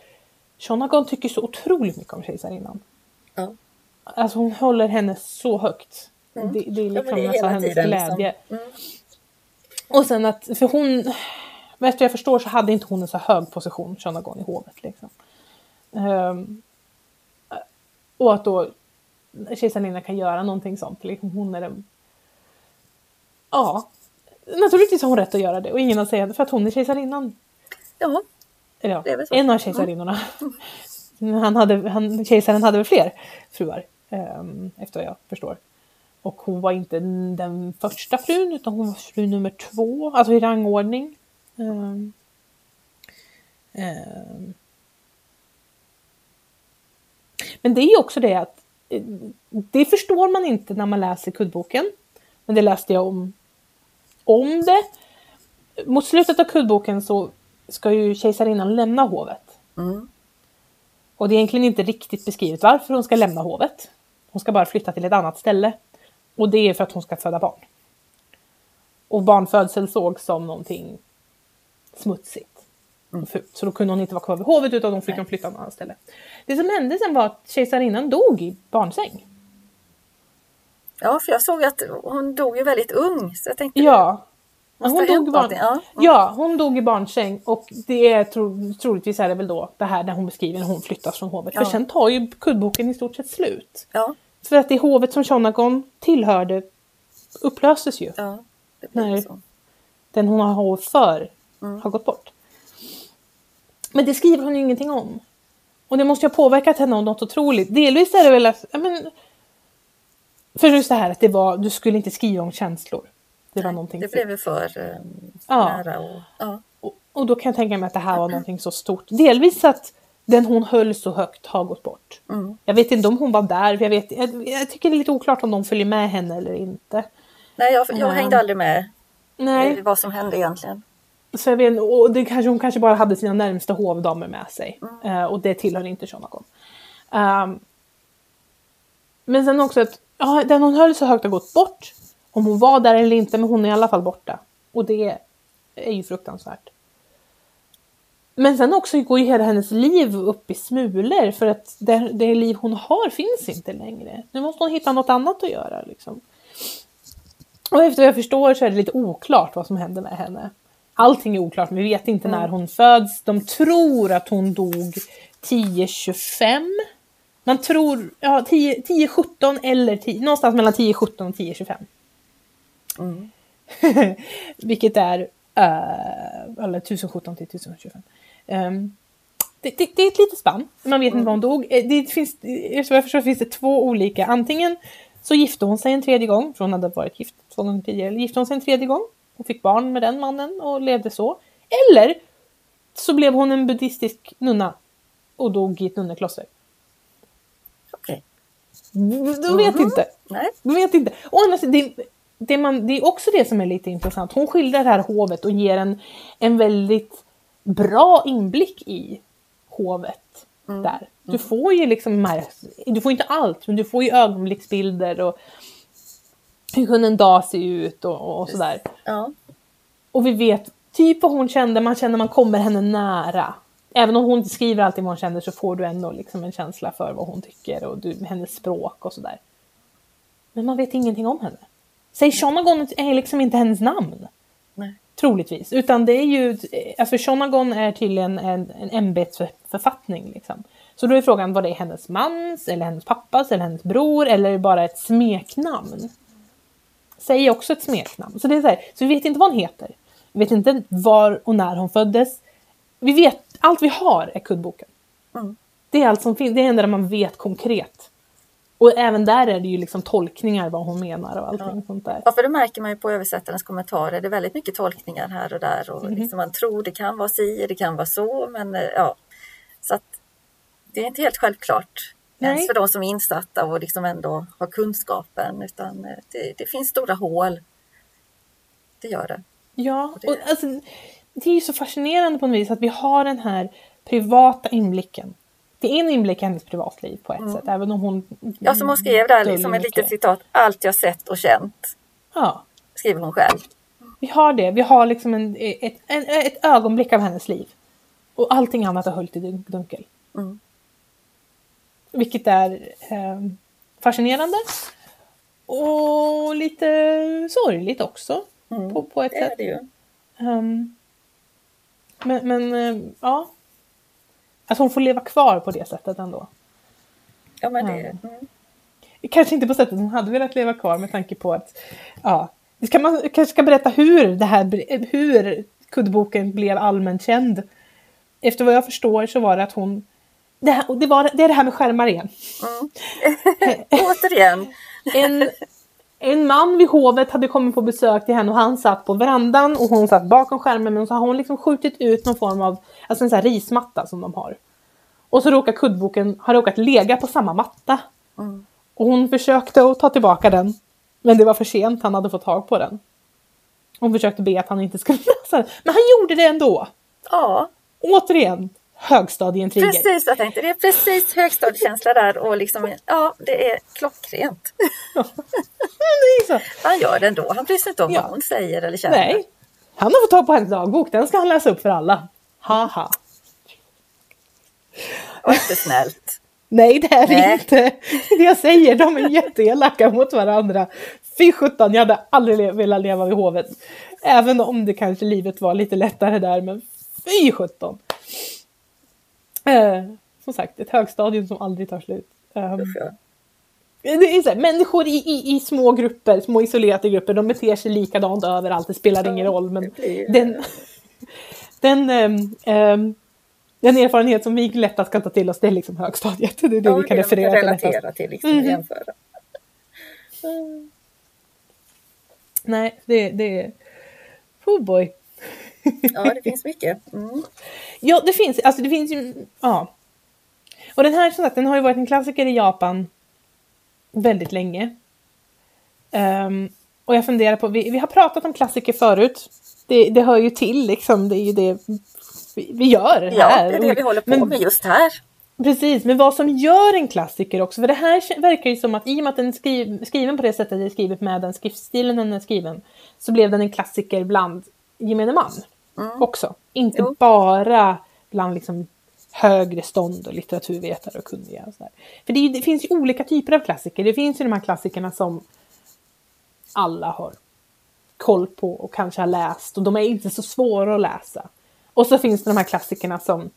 Shonagon tycker så otroligt mycket om kejsarinnan. Ja. Alltså hon håller henne så högt. Mm. Det, det är Ja, liksom det är nästan hela hennes glädje. liksom. Mm. Och sen att, för hon, vad jag förstår så hade inte hon en så hög position, Shonagon i hovet. Liksom. Ehm, och att då kejsarinnan kan göra någonting sånt. Liksom hon är den... Ja. naturligtvis har hon rätt att göra det och ingen har säga det för att hon är kejsarinnan. Ja, Eller Det är ja, väl så. Mm. en av kejsarinnorna. Han hade, han, kejsaren hade väl fler fruar, ehm, efter vad jag förstår. Och hon var inte den första frun, utan hon var fru nummer två, alltså i rangordning. Ehm, ehm. Men det är också det att eh, det förstår man inte när man läser kuddboken. Men det läste jag om, om det. Mot slutet av kuddboken så ska ju kejsarinnan lämna hovet. mm. Och det är egentligen inte riktigt beskrivet varför hon ska lämna hovet. Hon ska bara flytta till ett annat ställe. Och det är för att hon ska föda barn. Och barnfödsel sågs som någonting smutsigt. fult. Så då kunde hon inte vara kvar vid hovet utan de fick hon flytta någon annat ställe. Det som hände sen var att kejsarinnan dog i barnsäng. ja, för jag såg att hon dog ju väldigt ung. Så jag tänkte, Ja. Hon dog, barn... Ja. Mm. ja, hon dog i barnsäng och det är tro... troligtvis är det väl då det här där hon beskriver när hon flyttas från hovet. För Ja. sen tar ju kuddboken i stort sett slut. Ja, För att det hovet som Shonagon tillhörde upplöses ju. ja, Nej. så. Den hon har hov för Mm. har gått bort. Men det skriver hon ju ingenting om. Och det måste ju ha påverkat henne om något otroligt. Delvis är det väl att, ja, men, för just det här att det var, du skulle inte skriva om känslor. Det var någonting Det blev ju för eh, Ja. nära. Och, ja. Och, och då kan jag tänka mig att det här var någonting så stort. Delvis att den hon höll så högt har gått bort. Mm. Jag vet inte om hon var där, jag, vet, jag, jag tycker det är lite oklart om de följer med henne eller inte. Nej, jag, jag Ja. hängde aldrig med Nej, vad som hände egentligen. Så jag vet, och det kanske, hon kanske bara hade sina närmsta hovdamer med sig. Eh, och det tillhör inte Shonakon. Um, men sen också att ja, den hon höll så högt har gått bort. Om hon var där eller inte, men hon är i alla fall borta. Och det är ju fruktansvärt. Men sen också går ju hela hennes liv upp i smulor för att det, det liv hon har finns inte längre. Nu måste hon hitta något annat att göra. Liksom. Och efter vad jag förstår så är det lite oklart vad som hände med henne. Allting är oklart, vi vet inte när hon föds. De tror att hon dog 10.25. Man tror, ja 10 10.17 eller 10, någonstans mellan 10.17 och 10.25. Mm. Vilket är, uh, eller 1017 till 1025. Um, det, det, det är ett litet spann, man vet inte var hon dog. Eh, Det finns, eh, jag förstår finns det två olika, antingen så gifte hon sig en tredje gång, för hon hade varit gift två gånger tidigare, eller gifte hon sig en tredje gång och fick barn med den mannen och levde så. Eller så blev hon en buddhistisk nunna och dog i ett nunnekloster. Okej. De vet inte. Nej. Jag vet inte. Andra sidan, det, det, man, det är också det som är lite intressant. Hon skildrar det här hovet och ger en, en väldigt bra inblick i hovet. Där. Du får ju liksom, du får inte allt, men du får ju ögonblicksbilder och hur kunde en dag se ut och, och, sådär. Ja. Och vi vet typ vad hon kände, man känner man kommer henne nära. Även om hon inte skriver alltid vad hon känner så får du ändå liksom en känsla för vad hon tycker och du, hennes språk och sådär. Men man vet ingenting om henne. Säg Shonagon är liksom inte hennes namn. Nej. Troligtvis. Utan det är ju, alltså Shonagon är tydligen en, en ämbetsförfattning. Liksom. Så då är frågan, var det hennes mans, eller hennes pappas, eller hennes bror, eller bara ett smeknamn? Säg också ett smeknamn. Så det är så, här, så vi vet inte vad hon heter. Vi vet inte var och när hon föddes. Vi vet, allt vi har är kuddboken. Mm. Det är allt som finns, det är det enda man vet konkret. Och även där är det ju liksom tolkningar vad hon menar och allting sånt där. Ja, för det märker man ju på översättarens kommentarer. Det är väldigt mycket tolkningar här och där. Och Mhm. liksom man tror det kan vara si, det kan vara så. Men eh, ja, så att det är inte helt självklart. Ens för de som är insatta och liksom ändå har kunskapen. Utan eh, det, det finns stora hål. Det gör det. Ja, det- och alltså, det är ju så fascinerande på något vis att vi har den här privata inblicken. Det är en inblick i hennes privatliv på ett sätt, även om hon... Mm. Ja, som hon skrev där, liksom ett litet citat. Allt jag sett och känt, Ja, skriver hon själv. vi har det. Vi har liksom en, ett, en, ett ögonblick av hennes liv. Och allting annat är höljt i dun- dunkel. Mm. Vilket är eh, fascinerande. Och lite sorgligt också. På, på ett Mm. Det är sätt. det ju. Ehm, men men eh, ja. Att hon får leva kvar på det sättet ändå. Ja, men det, Mm. mm. Kanske inte på sättet hon hade velat leva kvar med tanke på att ja, det Ska man kanske ska berätta hur det här, hur kuddboken blev allmänt känd. Efter vad jag förstår så var det att hon det, här, det, var, det är det här med skärmar igen. Mm. Återigen. En, en man vid hovet hade kommit på besök till henne och han satt på verandan och hon satt bakom skärmen men så har hon liksom skjutit ut någon form av alltså en sån rismatta som de har. Och så råkar kuddboken ha råkat lega på samma matta. Mm. Och hon försökte att ta tillbaka den. Men det var för sent, han hade fått tag på den. Hon försökte be att han inte skulle läsa den. Men han gjorde det ändå! Ja. Återigen, högstadieintriger. Precis, jag tänkte det är precis högstadiekänsla där och liksom, ja, det är klockrent. Ja. det är så. Han gör det ändå, han bryr sig inte om Ja. vad hon säger eller känner. Nej, han har fått tag på hennes dagbok, den ska han läsa upp för alla. Haha. Var inte snällt. Nej, det är Nej. inte. Det jag säger, de är jätteelaka mot varandra. Fy sjutton, jag hade aldrig velat leva vid hovet. Även om det kanske livet var lite lättare där, men fy sjutton. Eh, som sagt, ett högstadium som aldrig tar slut. Ja. det är så här, människor i, i, i små grupper, små isolerade grupper, de beter sig likadant överallt, det spelar ingen roll. Men den, den, ehm, den erfarenhet som vi lättast kan ta till oss, det är liksom högstadiet. Det är det Ja, vi kan det referera till. kan lättast. relatera till, liksom, Mhm. jämföra. Nej, det, det är... Oh boy. Ja, det finns mycket. Mm. Ja, det finns, alltså det finns ju, ja. Och den här, som sagt, den har ju varit en klassiker i Japan väldigt länge. Ehm, och jag funderar på, vi, vi har pratat om klassiker förut. Det, det hör ju till liksom, det är ju det vi, vi gör Ja, här. det är det vi håller på Men- med just här. Precis, men vad som gör en klassiker också, för det här verkar ju som att i och med att den är skriv, skriven på det sättet den är skriven med den skriftstilen den är skriven, så blev den en klassiker bland gemene man också. Inte Jo. bara bland liksom högre stånd och litteraturvetare och kunniga. Och sådär. För det, det finns ju olika typer av klassiker. Det finns ju de här klassikerna som alla har koll på och kanske har läst och de är inte så svåra att läsa. Och så finns det de här klassikerna som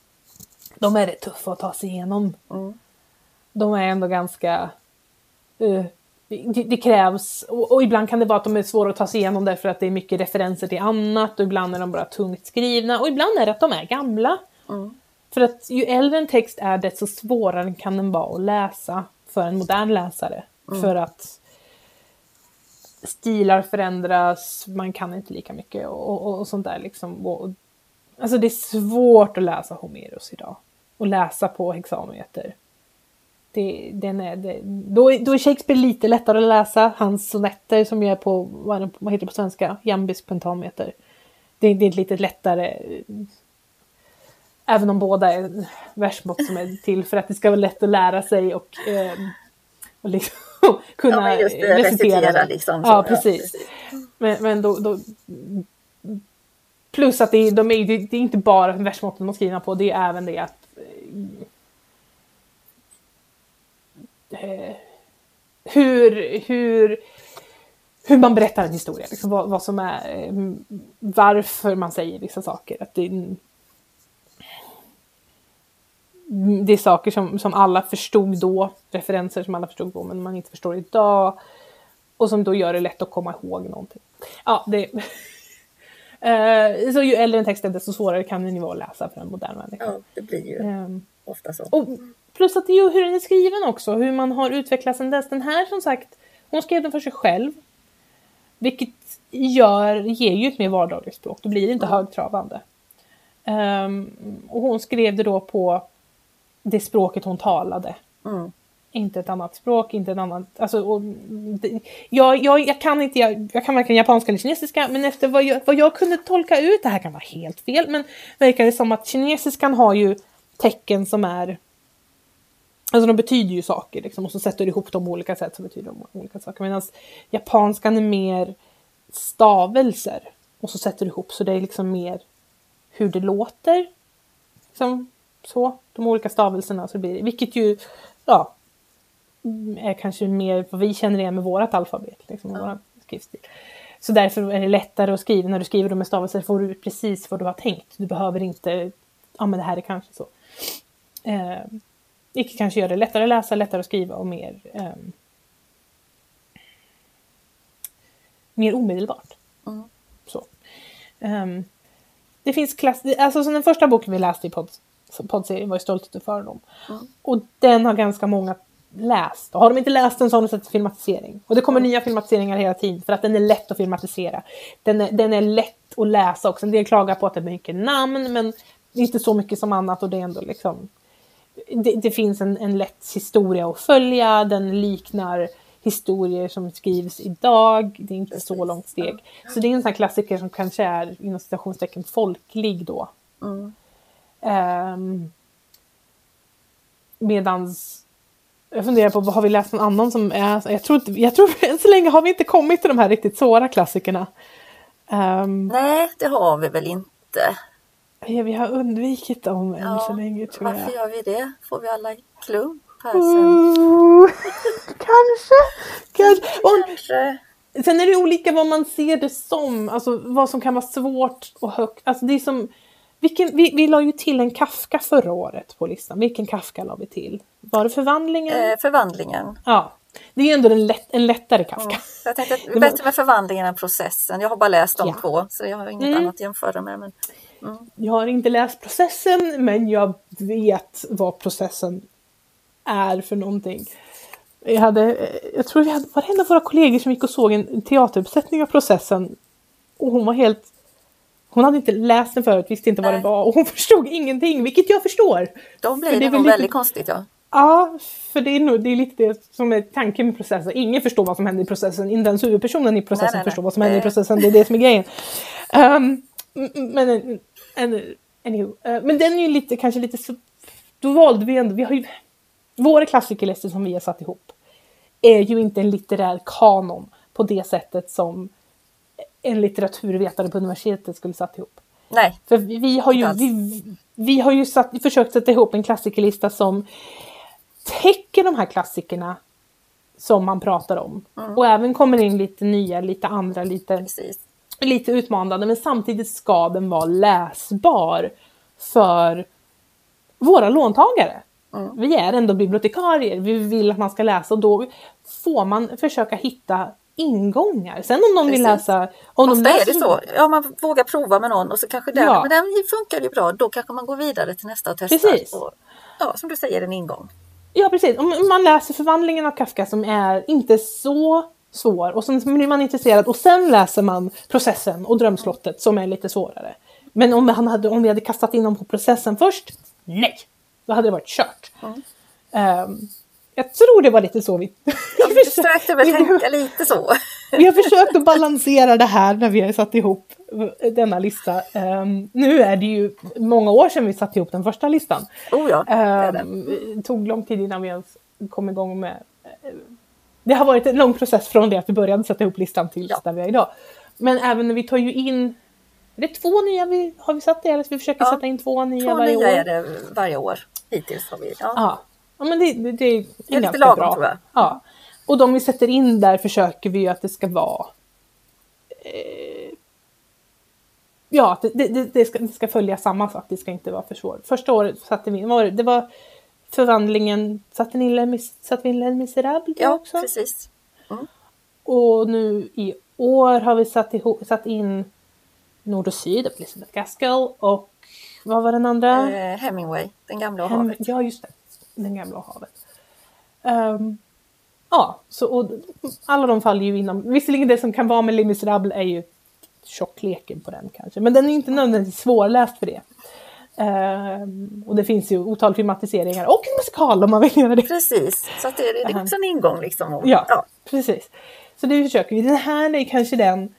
de är rätt tuffa att ta sig igenom. Mm. De är ändå ganska... eh, det, det krävs, och, och ibland kan det vara att de är svåra att ta sig igenom därför att det är mycket referenser till annat och ibland är de bara tungt skrivna och ibland är det att de är gamla. Mm. För att ju äldre en text är desto svårare kan den vara att läsa för en modern läsare. För att stilar förändras, man kan inte lika mycket och, och, och sånt där liksom. Och, alltså det är svårt att läsa Homeros idag. Och läsa på hexameter. Det, den är, det, då, är- då är Shakespeare lite lättare att läsa. Hans sonetter som ju är på, vad, heter det på svenska? Jambisk pentameter. Det, det är lite lättare. Även om båda är versmått som är till för att det ska vara lätt att lära sig och, eh, och liksom kunna Ja, just recitera. recitera liksom. så, Ja, precis. Men, men då, då, plus att det, är- de är, det det är inte bara versmåtten de är skrivna på, det är även det att eh, hur, hur, hur man berättar en historia, liksom vad, vad som är, eh, varför man säger vissa saker. Att det, det är saker som, som alla förstod då, referenser som alla förstod då, men man inte förstår idag. Och som då gör det lätt att komma ihåg någonting. Ja, det... Eh, så ju äldre en text är desto svårare kan den ju vara att läsa för en modern människa. Ja, det blir ju Ehm, ofta så. och plus att det är hur den är skriven också, hur man har utvecklats sedan dess. Den här som sagt, hon skrev den för sig själv. Vilket gör, ger ju ett mer vardagligt språk, då blir det inte högtravande. Ehm, och hon skrev det då på det språket hon talade. Mm. Inte ett annat språk, inte ett annat... Alltså, och, det, jag, jag, jag kan inte, jag, jag kan varken japanska eller kinesiska, men efter vad jag, vad jag kunde tolka ut, det här kan vara helt fel, men verkar det som att kinesiskan har ju tecken som är... Alltså de betyder ju saker liksom, och så sätter du ihop dem på olika sätt så betyder de olika saker. Medan japanskan är mer stavelser och så sätter du ihop så det är liksom mer hur det låter. Liksom, så, de olika stavelserna så blir det, vilket ju, ja, är kanske mer vad vi känner igen med vårat alfabet, liksom, Ja. våran skrivstil. Så därför är det lättare att skriva, när du skriver dem med stavelser får du ut precis vad du har tänkt. Du behöver inte, ja men det här är kanske så. Eh, vilket kanske gör det lättare att läsa, lättare att skriva och mer ehm, mer omedelbart. Mm. Så. Ehm, det finns klass... Alltså som den första boken vi läste i podd, poddserien var ju Stolthet och fördom. Mm. Och den har ganska många läst. Och har de inte läst den så har de sett filmatisering. Och det kommer nya filmatiseringar hela tiden för att den är lätt att filmatisera. Den är, den är lätt att läsa också. En del klagar på att det är mycket namn men inte så mycket som annat och det är ändå liksom det, det finns en, en lätt historia att följa, den liknar historier som skrivs idag, det är inte så långt steg. Så det är en sån klassiker som kanske är inom citationstecken folklig då. Mm. Um, medans jag funderar på, har vi läst någon annan som är, jag tror, inte- jag tror än så länge har vi inte kommit till de här riktigt svåra klassikerna. Um, Nej, det har vi väl inte. Ja, vi har undvikit dem än så länge tror varför jag. gör vi det? Får vi alla klump här sen? Mm, kanske, kanske. Och, Kanske. Sen är det olika vad man ser det som, alltså vad som kan vara svårt och högt. Alltså det är som, vilken, vi, vi la ju till en Kafka förra året på listan. Vilken Kafka la vi till? Var det förvandlingen? Eh, förvandlingen. Ja, det är ju ändå en, lätt, en lättare Kafka. Mm. Jag tänkte att det är bättre med förvandlingen än processen. Jag har bara läst de Ja. två så jag har inget Mm. annat att jämföra med. Men, Jag har inte läst processen, men jag vet vad processen är för någonting. Jag, hade, jag tror vi hade, var det en av våra kollegor som gick och såg en teateruppsättning av processen. Och hon var helt... Hon hade inte läst den förut, visste inte vad Nej. det var och hon förstod ingenting, vilket jag förstår. då För blir det det, nog lite- väldigt konstigt. Ja. Ja, för det är, nog, det är lite det som är tanken med processen. Ingen förstår vad som händer i processen, inte ens huvudpersonen i processen Nej, nej, nej. förstår vad som händer i processen, det är det som är grejen. Um, men, en- en- anywho, eh, men den är ju lite, kanske lite så, då valde vi ändå, vi har ju, våra klassikerlistor som vi har satt ihop är ju inte en litterär kanon på det sättet som en litteraturvetare på universitetet skulle satt ihop. Nej, För vi har ju, vi, vi har ju satt, försökt sätta ihop en klassikerlista som täcker de här klassikerna som man pratar om. Mm. Och även kommer in lite nya, lite andra, lite, precis. Lite utmanande. Men samtidigt ska den vara läsbar för våra låntagare. Mm. Vi är ändå bibliotekarier, vi vill att man ska läsa och då får man försöka hitta ingångar. Sen om någon vill läsa... Om de Ofta är läser, det så. Ja, man vågar prova med någon och så kanske den, Ja. men den funkar ju bra. Då kanske man går vidare till nästa och testar. Precis. Och, ja, som du säger, en ingång. Ja precis, om man läser förvandlingen av Kafka som är inte så svår och sen blir man intresserad och sen läser man processen och drömslottet som är lite svårare. Men om, han hade, om vi hade kastat in dem på processen först, nej! Då hade det varit kört. Mm. Ehm, jag tror det var lite så vi... Ja, du försökte väl tänka lite så. vi har försökt att balansera det här när vi har satt ihop denna lista. Ehm, nu är det ju många år sedan vi satte ihop den första listan. Oh ja, det det. Det tog lång tid innan vi ens kom igång med... Det har varit en lång process från det att vi började sätta ihop listan till Ja. där vi är idag. Men även när vi tar ju in... Är det två nya vi har vi satt det? Eller vi försöker Ja, sätta in två nya Två varje nya år? är det varje år. Hittills har vi. Ja. Ja. ja, men det, det, det är, Det är lite lagom, bra. tror jag. Ja. Och de vi sätter in där försöker vi ju att det ska vara... Eh, ja, det, det, det, ska, det ska följa samma sak, det ska inte vara för svårt. Första året satte vi, vad var det, det var förvandlingen, satte, ni Les Mis- satte vi in Les Misérables då Ja, också? precis. Och nu i år har vi satt, ihop, satt in Nord och Syd av Elizabeth Gaskell och vad var den andra? Eh, Hemingway, Den gamla och Hem, havet. ja, just det. Den gamla havet. Ehm, ja, så och alla de faller ju inom... Visserligen det som kan vara med Les Misérables är ju tjockleken på den kanske, men den är inte nödvändigtvis svårläst för det. Ehm, och det finns ju otal filmatiseringar och en musikal om man vill göra det. Precis, så det, det är också en ingång liksom. Och, Ja, ja. precis. Så det försöker vi. Den här är kanske den,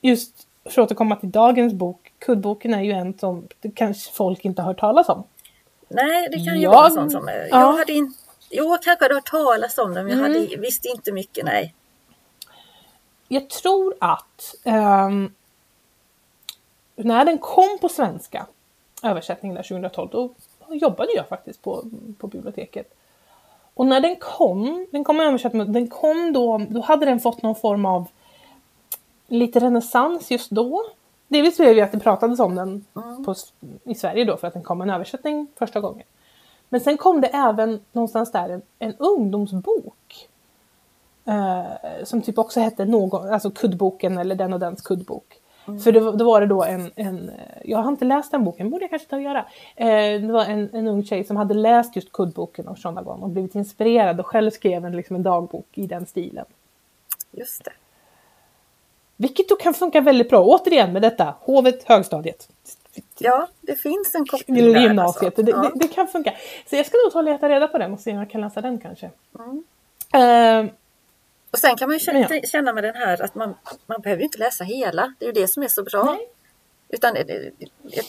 just för att återkomma till dagens bok, Kuddboken är ju en som kanske folk inte har hört talas om. Nej, det kan ju Jag- vara en sån som... eh, ja. Jag hade in, jo, jag kanske hade hört talas om den, men jag Mm. hade, visste inte mycket. Nej. Jag tror att ehm, när den kom på svenska, översättningen där 2012, då jobbade jag faktiskt på, på biblioteket. Och när den kom, den kom översatt, den kom då, då hade den fått någon form av lite renässans just då. Delvis blev det att det pratades om den på, i Sverige då för att den kom en översättning första gången. Men sen kom det även någonstans där en, en ungdomsbok Eh, som typ också hette någon, alltså kuddboken eller den och dens kuddbok. För då, då var det då en, en, jag har inte läst den boken, borde jag kanske ta och göra. Eh, det var en, en ung tjej som hade läst just kuddboken av Shondagon och blivit inspirerad och själv skrev en, liksom en dagbok i den stilen. Just det. Vilket då kan funka väldigt bra, återigen med detta, hovet, högstadiet. Ja, det finns en koppling Eller där. gymnasiet, alltså. det, Ja. det, det kan funka. Så jag ska nog ta och leta reda på den och se om jag kan läsa den kanske. Mm. Eh, Och sen kan man ju känna, Men känna med den här att man, man behöver inte läsa hela. Det är ju det som är så bra. Nej. Utan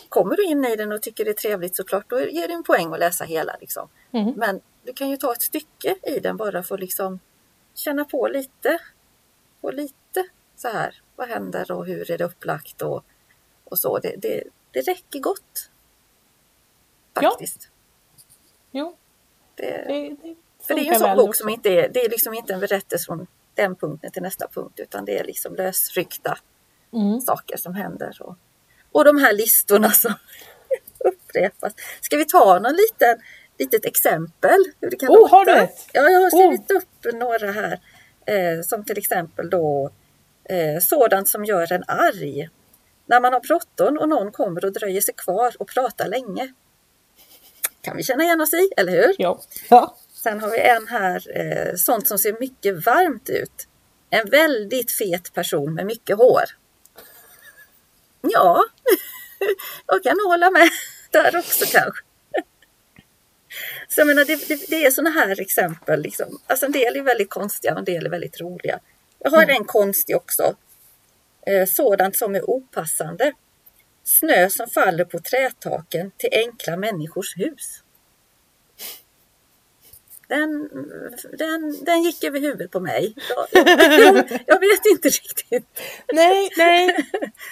kommer du in i den och tycker det är trevligt såklart, då ger det en poäng att läsa hela. Liksom. Mhm. Men du kan ju ta ett stycke i den bara för att liksom känna på lite. På lite så här. Vad händer och hur är det upplagt och, och så. Det, det, det räcker gott. Ja. Faktiskt. Jo, Det, det, det för det är ju en sån bok som inte är, det är liksom inte en berättelse från den punkten till nästa punkt utan det är liksom lösryckta Mm. saker som händer. Och, och de här listorna som upprepas. Ska vi ta någon liten, litet exempel? Hur det kan Oh, låta? har du ett? Ja, jag har skrivit upp några här. Eh, som till exempel då eh, sådant som gör en arg. När man har bråttom och någon kommer och dröjer sig kvar och pratar länge. Kan vi känna igen oss i, eller hur? Ja. ja. Sen har vi en här, eh, sånt som ser mycket varmt ut. En väldigt fet person med mycket hår. Ja, jag kan hålla med där också kanske. Så jag menar, det, det, det är sådana här exempel. Liksom. Alltså en del är väldigt konstiga och en del är väldigt roliga. Jag har en konstig också. Eh, sådant som är opassande. Snö som faller på trätaken till enkla människors hus. Den, den, den gick över huvudet på mig. Jag, jag, jag vet inte riktigt. Nej, nej.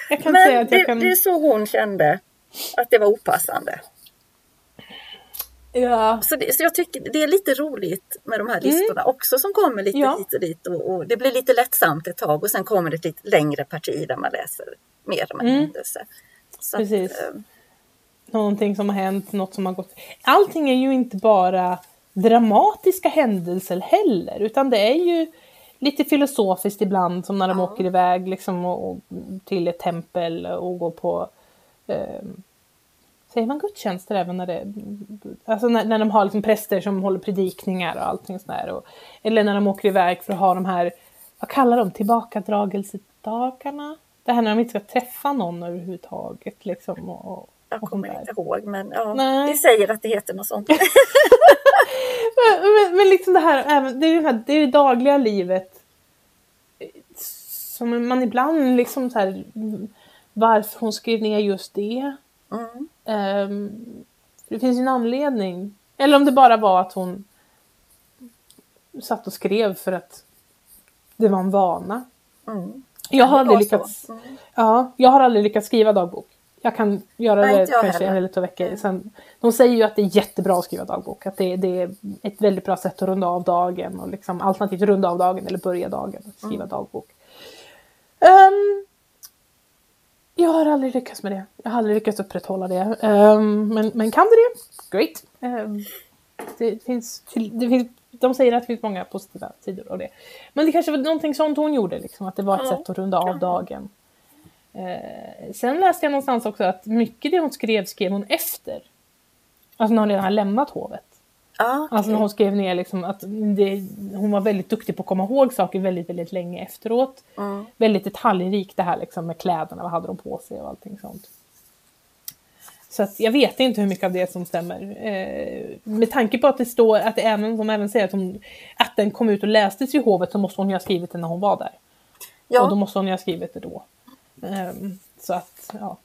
Jag kan säga Men att jag det, kan... det är så hon kände att det var opassande. Ja. Så, det, så jag tycker det är lite roligt med de här listorna också som kommer lite Mm. Ja. hit och dit. Och, och det blir lite lättsamt ett tag och sen kommer det ett lite längre parti där man läser mer om en Mm. händelse. Så Precis. Att, eh, Någonting som har hänt, något som har gått... Allting är ju inte bara dramatiska händelser heller, utan det är ju lite filosofiskt ibland, som när de Ja. åker iväg liksom, och, och, till ett tempel och går på... Eh, säger man gudstjänster även när det... Alltså när, när de har liksom präster som håller predikningar och allting sånt där. Och, eller när de åker iväg för att ha de här, vad kallar de, tillbakadragelsedagarna? Det här när de inte ska träffa någon överhuvudtaget. Liksom, och, och, jag kommer inte ihåg men ja, Nej. vi säger att det heter något sånt. Men, men, men liksom det här, det är det, här, det, är det dagliga livet. Som man ibland liksom så här, varför hon skrev ner just det. Mm. Ehm, det finns ju en anledning. Eller om det bara var att hon satt och skrev för att det var en vana. Mm. Jag har aldrig lyckats. Mm. ja, jag har aldrig lyckats skriva dagbok. Jag kan göra Nej, det kanske en heller. eller två veckor. Sen, de säger ju att det är jättebra att skriva dagbok. Att det, det är ett väldigt bra sätt att runda av dagen. Och liksom, alternativt runda av dagen eller börja dagen. Att skriva Mm. dagbok. Ehm, jag har aldrig lyckats med det. Jag har aldrig lyckats upprätthålla det. Ehm, men, men kan du det? Great. Ehm, det finns, det finns, de säger att det finns många positiva sidor av det. Men det kanske var någonting sånt hon gjorde, liksom, att det var ett Ja, sätt att runda av dagen. Eh, sen läste jag någonstans också att mycket det hon skrev, skrev hon efter. Alltså när hon redan har lämnat hovet. Ja, Alltså när hon skrev ner liksom att det, hon var väldigt duktig på att komma ihåg saker väldigt, väldigt länge efteråt. Mm. Väldigt detaljrikt det här liksom med kläderna, vad hade de på sig och allting sånt. Så att jag vet inte hur mycket av det som stämmer. Eh, med tanke på att det står att det även, de även säger att, hon, att den kom ut och lästes i hovet så måste hon ju ha skrivit det när hon var där. ja. Och då måste hon ju ha skrivit det då. Ehm, så att, ja.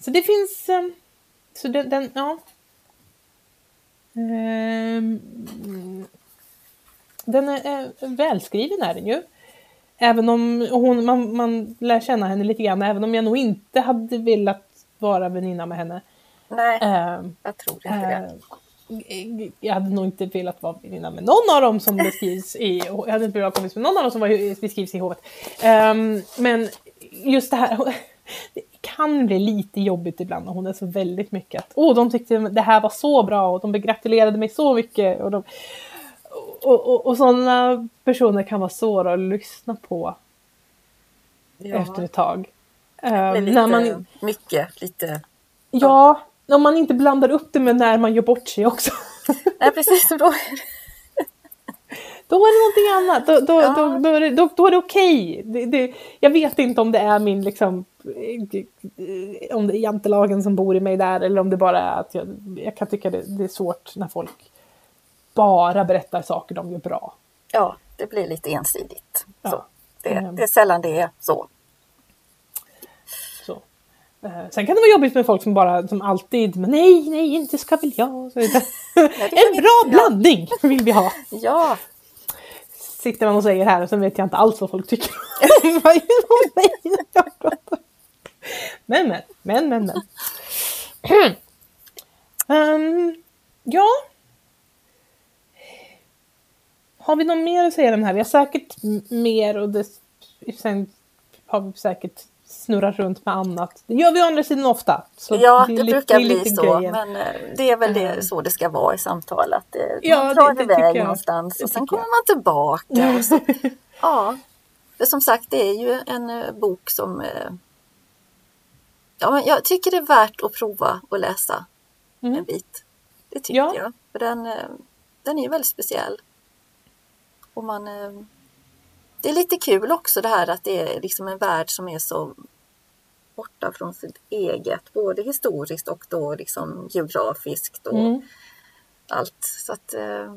Så det finns, ehm, så den, den ja. Ehm, den är, välskriven är den ju. Även om hon, man, man lär känna henne lite grann, även om jag nog inte hade velat vara väninna med henne. Nej, Ehm, jag tror inte det. Eh, jag hade nog inte velat vara väninna med någon av dem som beskrivs i... Jag hade inte velat vara kompis med någon av dem som var, beskrivs i hovet. Ehm, men just det här... Det kan bli lite jobbigt ibland när hon är så väldigt mycket att åh, de tyckte det här var så bra och de begratulerade mig så mycket. Och de, och, och, och sådana personer kan vara svåra att lyssna på Ja, efter ett tag. Um, lite när man, mycket, lite... ja, om man inte blandar upp det med när man gör bort sig också. Nej precis, och då Då är det någonting annat. Då, då, Ja. då, då är det, då, då är det okej. Det, det, jag vet inte om det är min liksom eh, om det är jantelagen som bor i mig där eller om det bara är att jag, jag kan tycka det, det är svårt när folk bara berättar saker de gör bra. Ja, det blir lite ensidigt. Ja. Så, det, Mm. det är sällan det är så. Så. Eh, Sen kan det vara jobbigt med folk som bara som alltid men nej, nej, inte ska väl jag. En bra blandning vill vi ha. Ja, Sitter man och säger här och sen vet jag inte alls vad folk tycker om mig. Men men, men men men. Ehm, ja. Har vi något mer att säga om den här? Vi har säkert mer och det, sen har vi säkert snurrat runt med annat. Det gör vi å andra sidan ofta. Så ja det, lite- brukar är bli så. grejen. Men eh, det är väl det, Mm. så det ska vara i samtal. Att det, Ja, man drar det- det iväg någonstans Det och sen kommer jag. man tillbaka. Så, ja, det, som sagt det är ju en eh, bok som eh, ja, men jag tycker det är värt att prova och läsa Mm. en bit. Det tycker Ja. jag. För den, eh, den är ju väldigt speciell. Och man, eh, det är lite kul också det här att det är liksom en värld som är så borta från sitt eget, både historiskt och då liksom geografiskt och Mm. allt. Så att eh,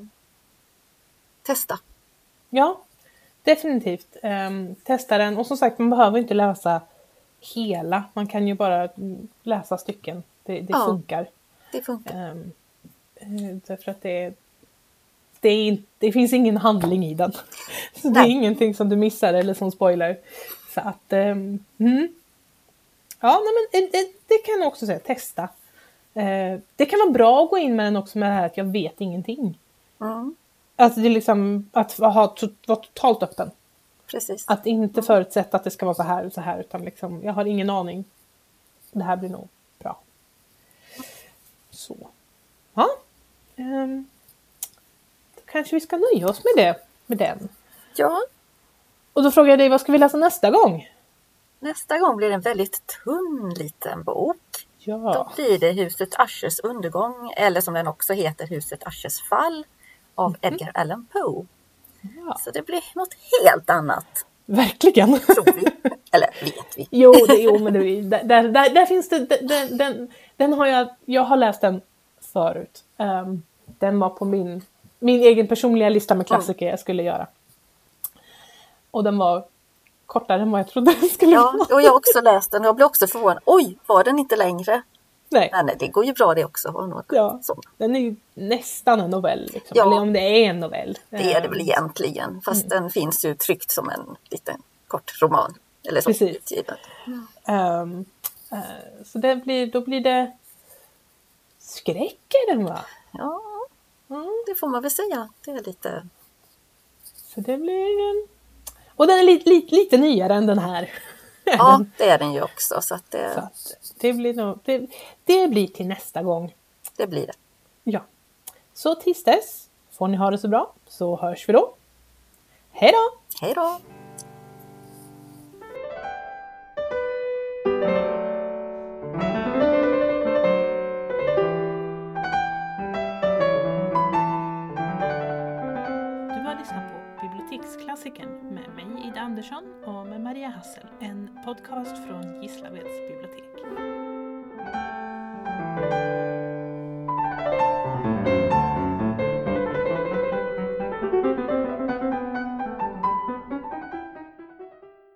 testa. Ja, definitivt. Um, testa den. Och som sagt, man behöver inte läsa hela. Man kan ju bara läsa stycken. Det, det Ja. funkar. Det funkar. Um, därför att det, det, är, det finns ingen handling i den. Så det är Nej. ingenting som du missar eller som spoilar. Så att, um, mm. Ja, nej, men eh, det, det kan jag också säga. Testa. Eh, det kan vara bra att gå in med den också med det här att jag vet ingenting. Mm, Alltså det är liksom att ha, to- vara totalt öppen. precis. Att inte förutsätta att det ska vara så här och så här utan liksom, jag har ingen aning. Det här blir nog bra. Så. Ja. Då kanske vi ska nöja oss med det, med den. Ja, Och då frågar jag dig, vad ska vi läsa nästa gång? nästa gång blir det en väldigt tunn liten bok. Då Ja. blir det Huset Aschers undergång eller som den också heter Huset Aschers fall av Edgar Allan Poe. ja. Så det blir något helt annat, Verkligen. tror vi. eller vet vi. Jo, det, jo men det, där, där, där, finns det, den, den, den har jag, jag har läst den förut. Ehm, den var på min, min egen personliga lista med klassiker jag skulle göra. Och den var kortare än vad jag trodde den skulle Ja, vara. och jag har också läst den och jag blev också förvånad. Oj, var den inte längre? Nej, Nej, nej det går ju bra det också. Något ja, den är ju nästan en novell. Liksom. Ja. Eller om det är en novell. Det är det väl Ehm, egentligen, fast den finns ju tryckt som en liten kort roman. Eller så Precis. utgiven. ehm, eh, så det blir, då blir det skräck är den va? Ja, Mm. det får man väl säga. Det är lite... Så det blir... Och den är lite, lite, lite nyare än den här. Ja, det är den ju också. Så att Så det, att det, blir nog, det, det blir till nästa gång. det blir det. Ja. Så tills dess får ni ha det så bra, så hörs vi då. Hej då! Hej då! biblioteksklassikern med mig Ida Andersson och med Maria Hassel. En podcast från Gislaveds bibliotek.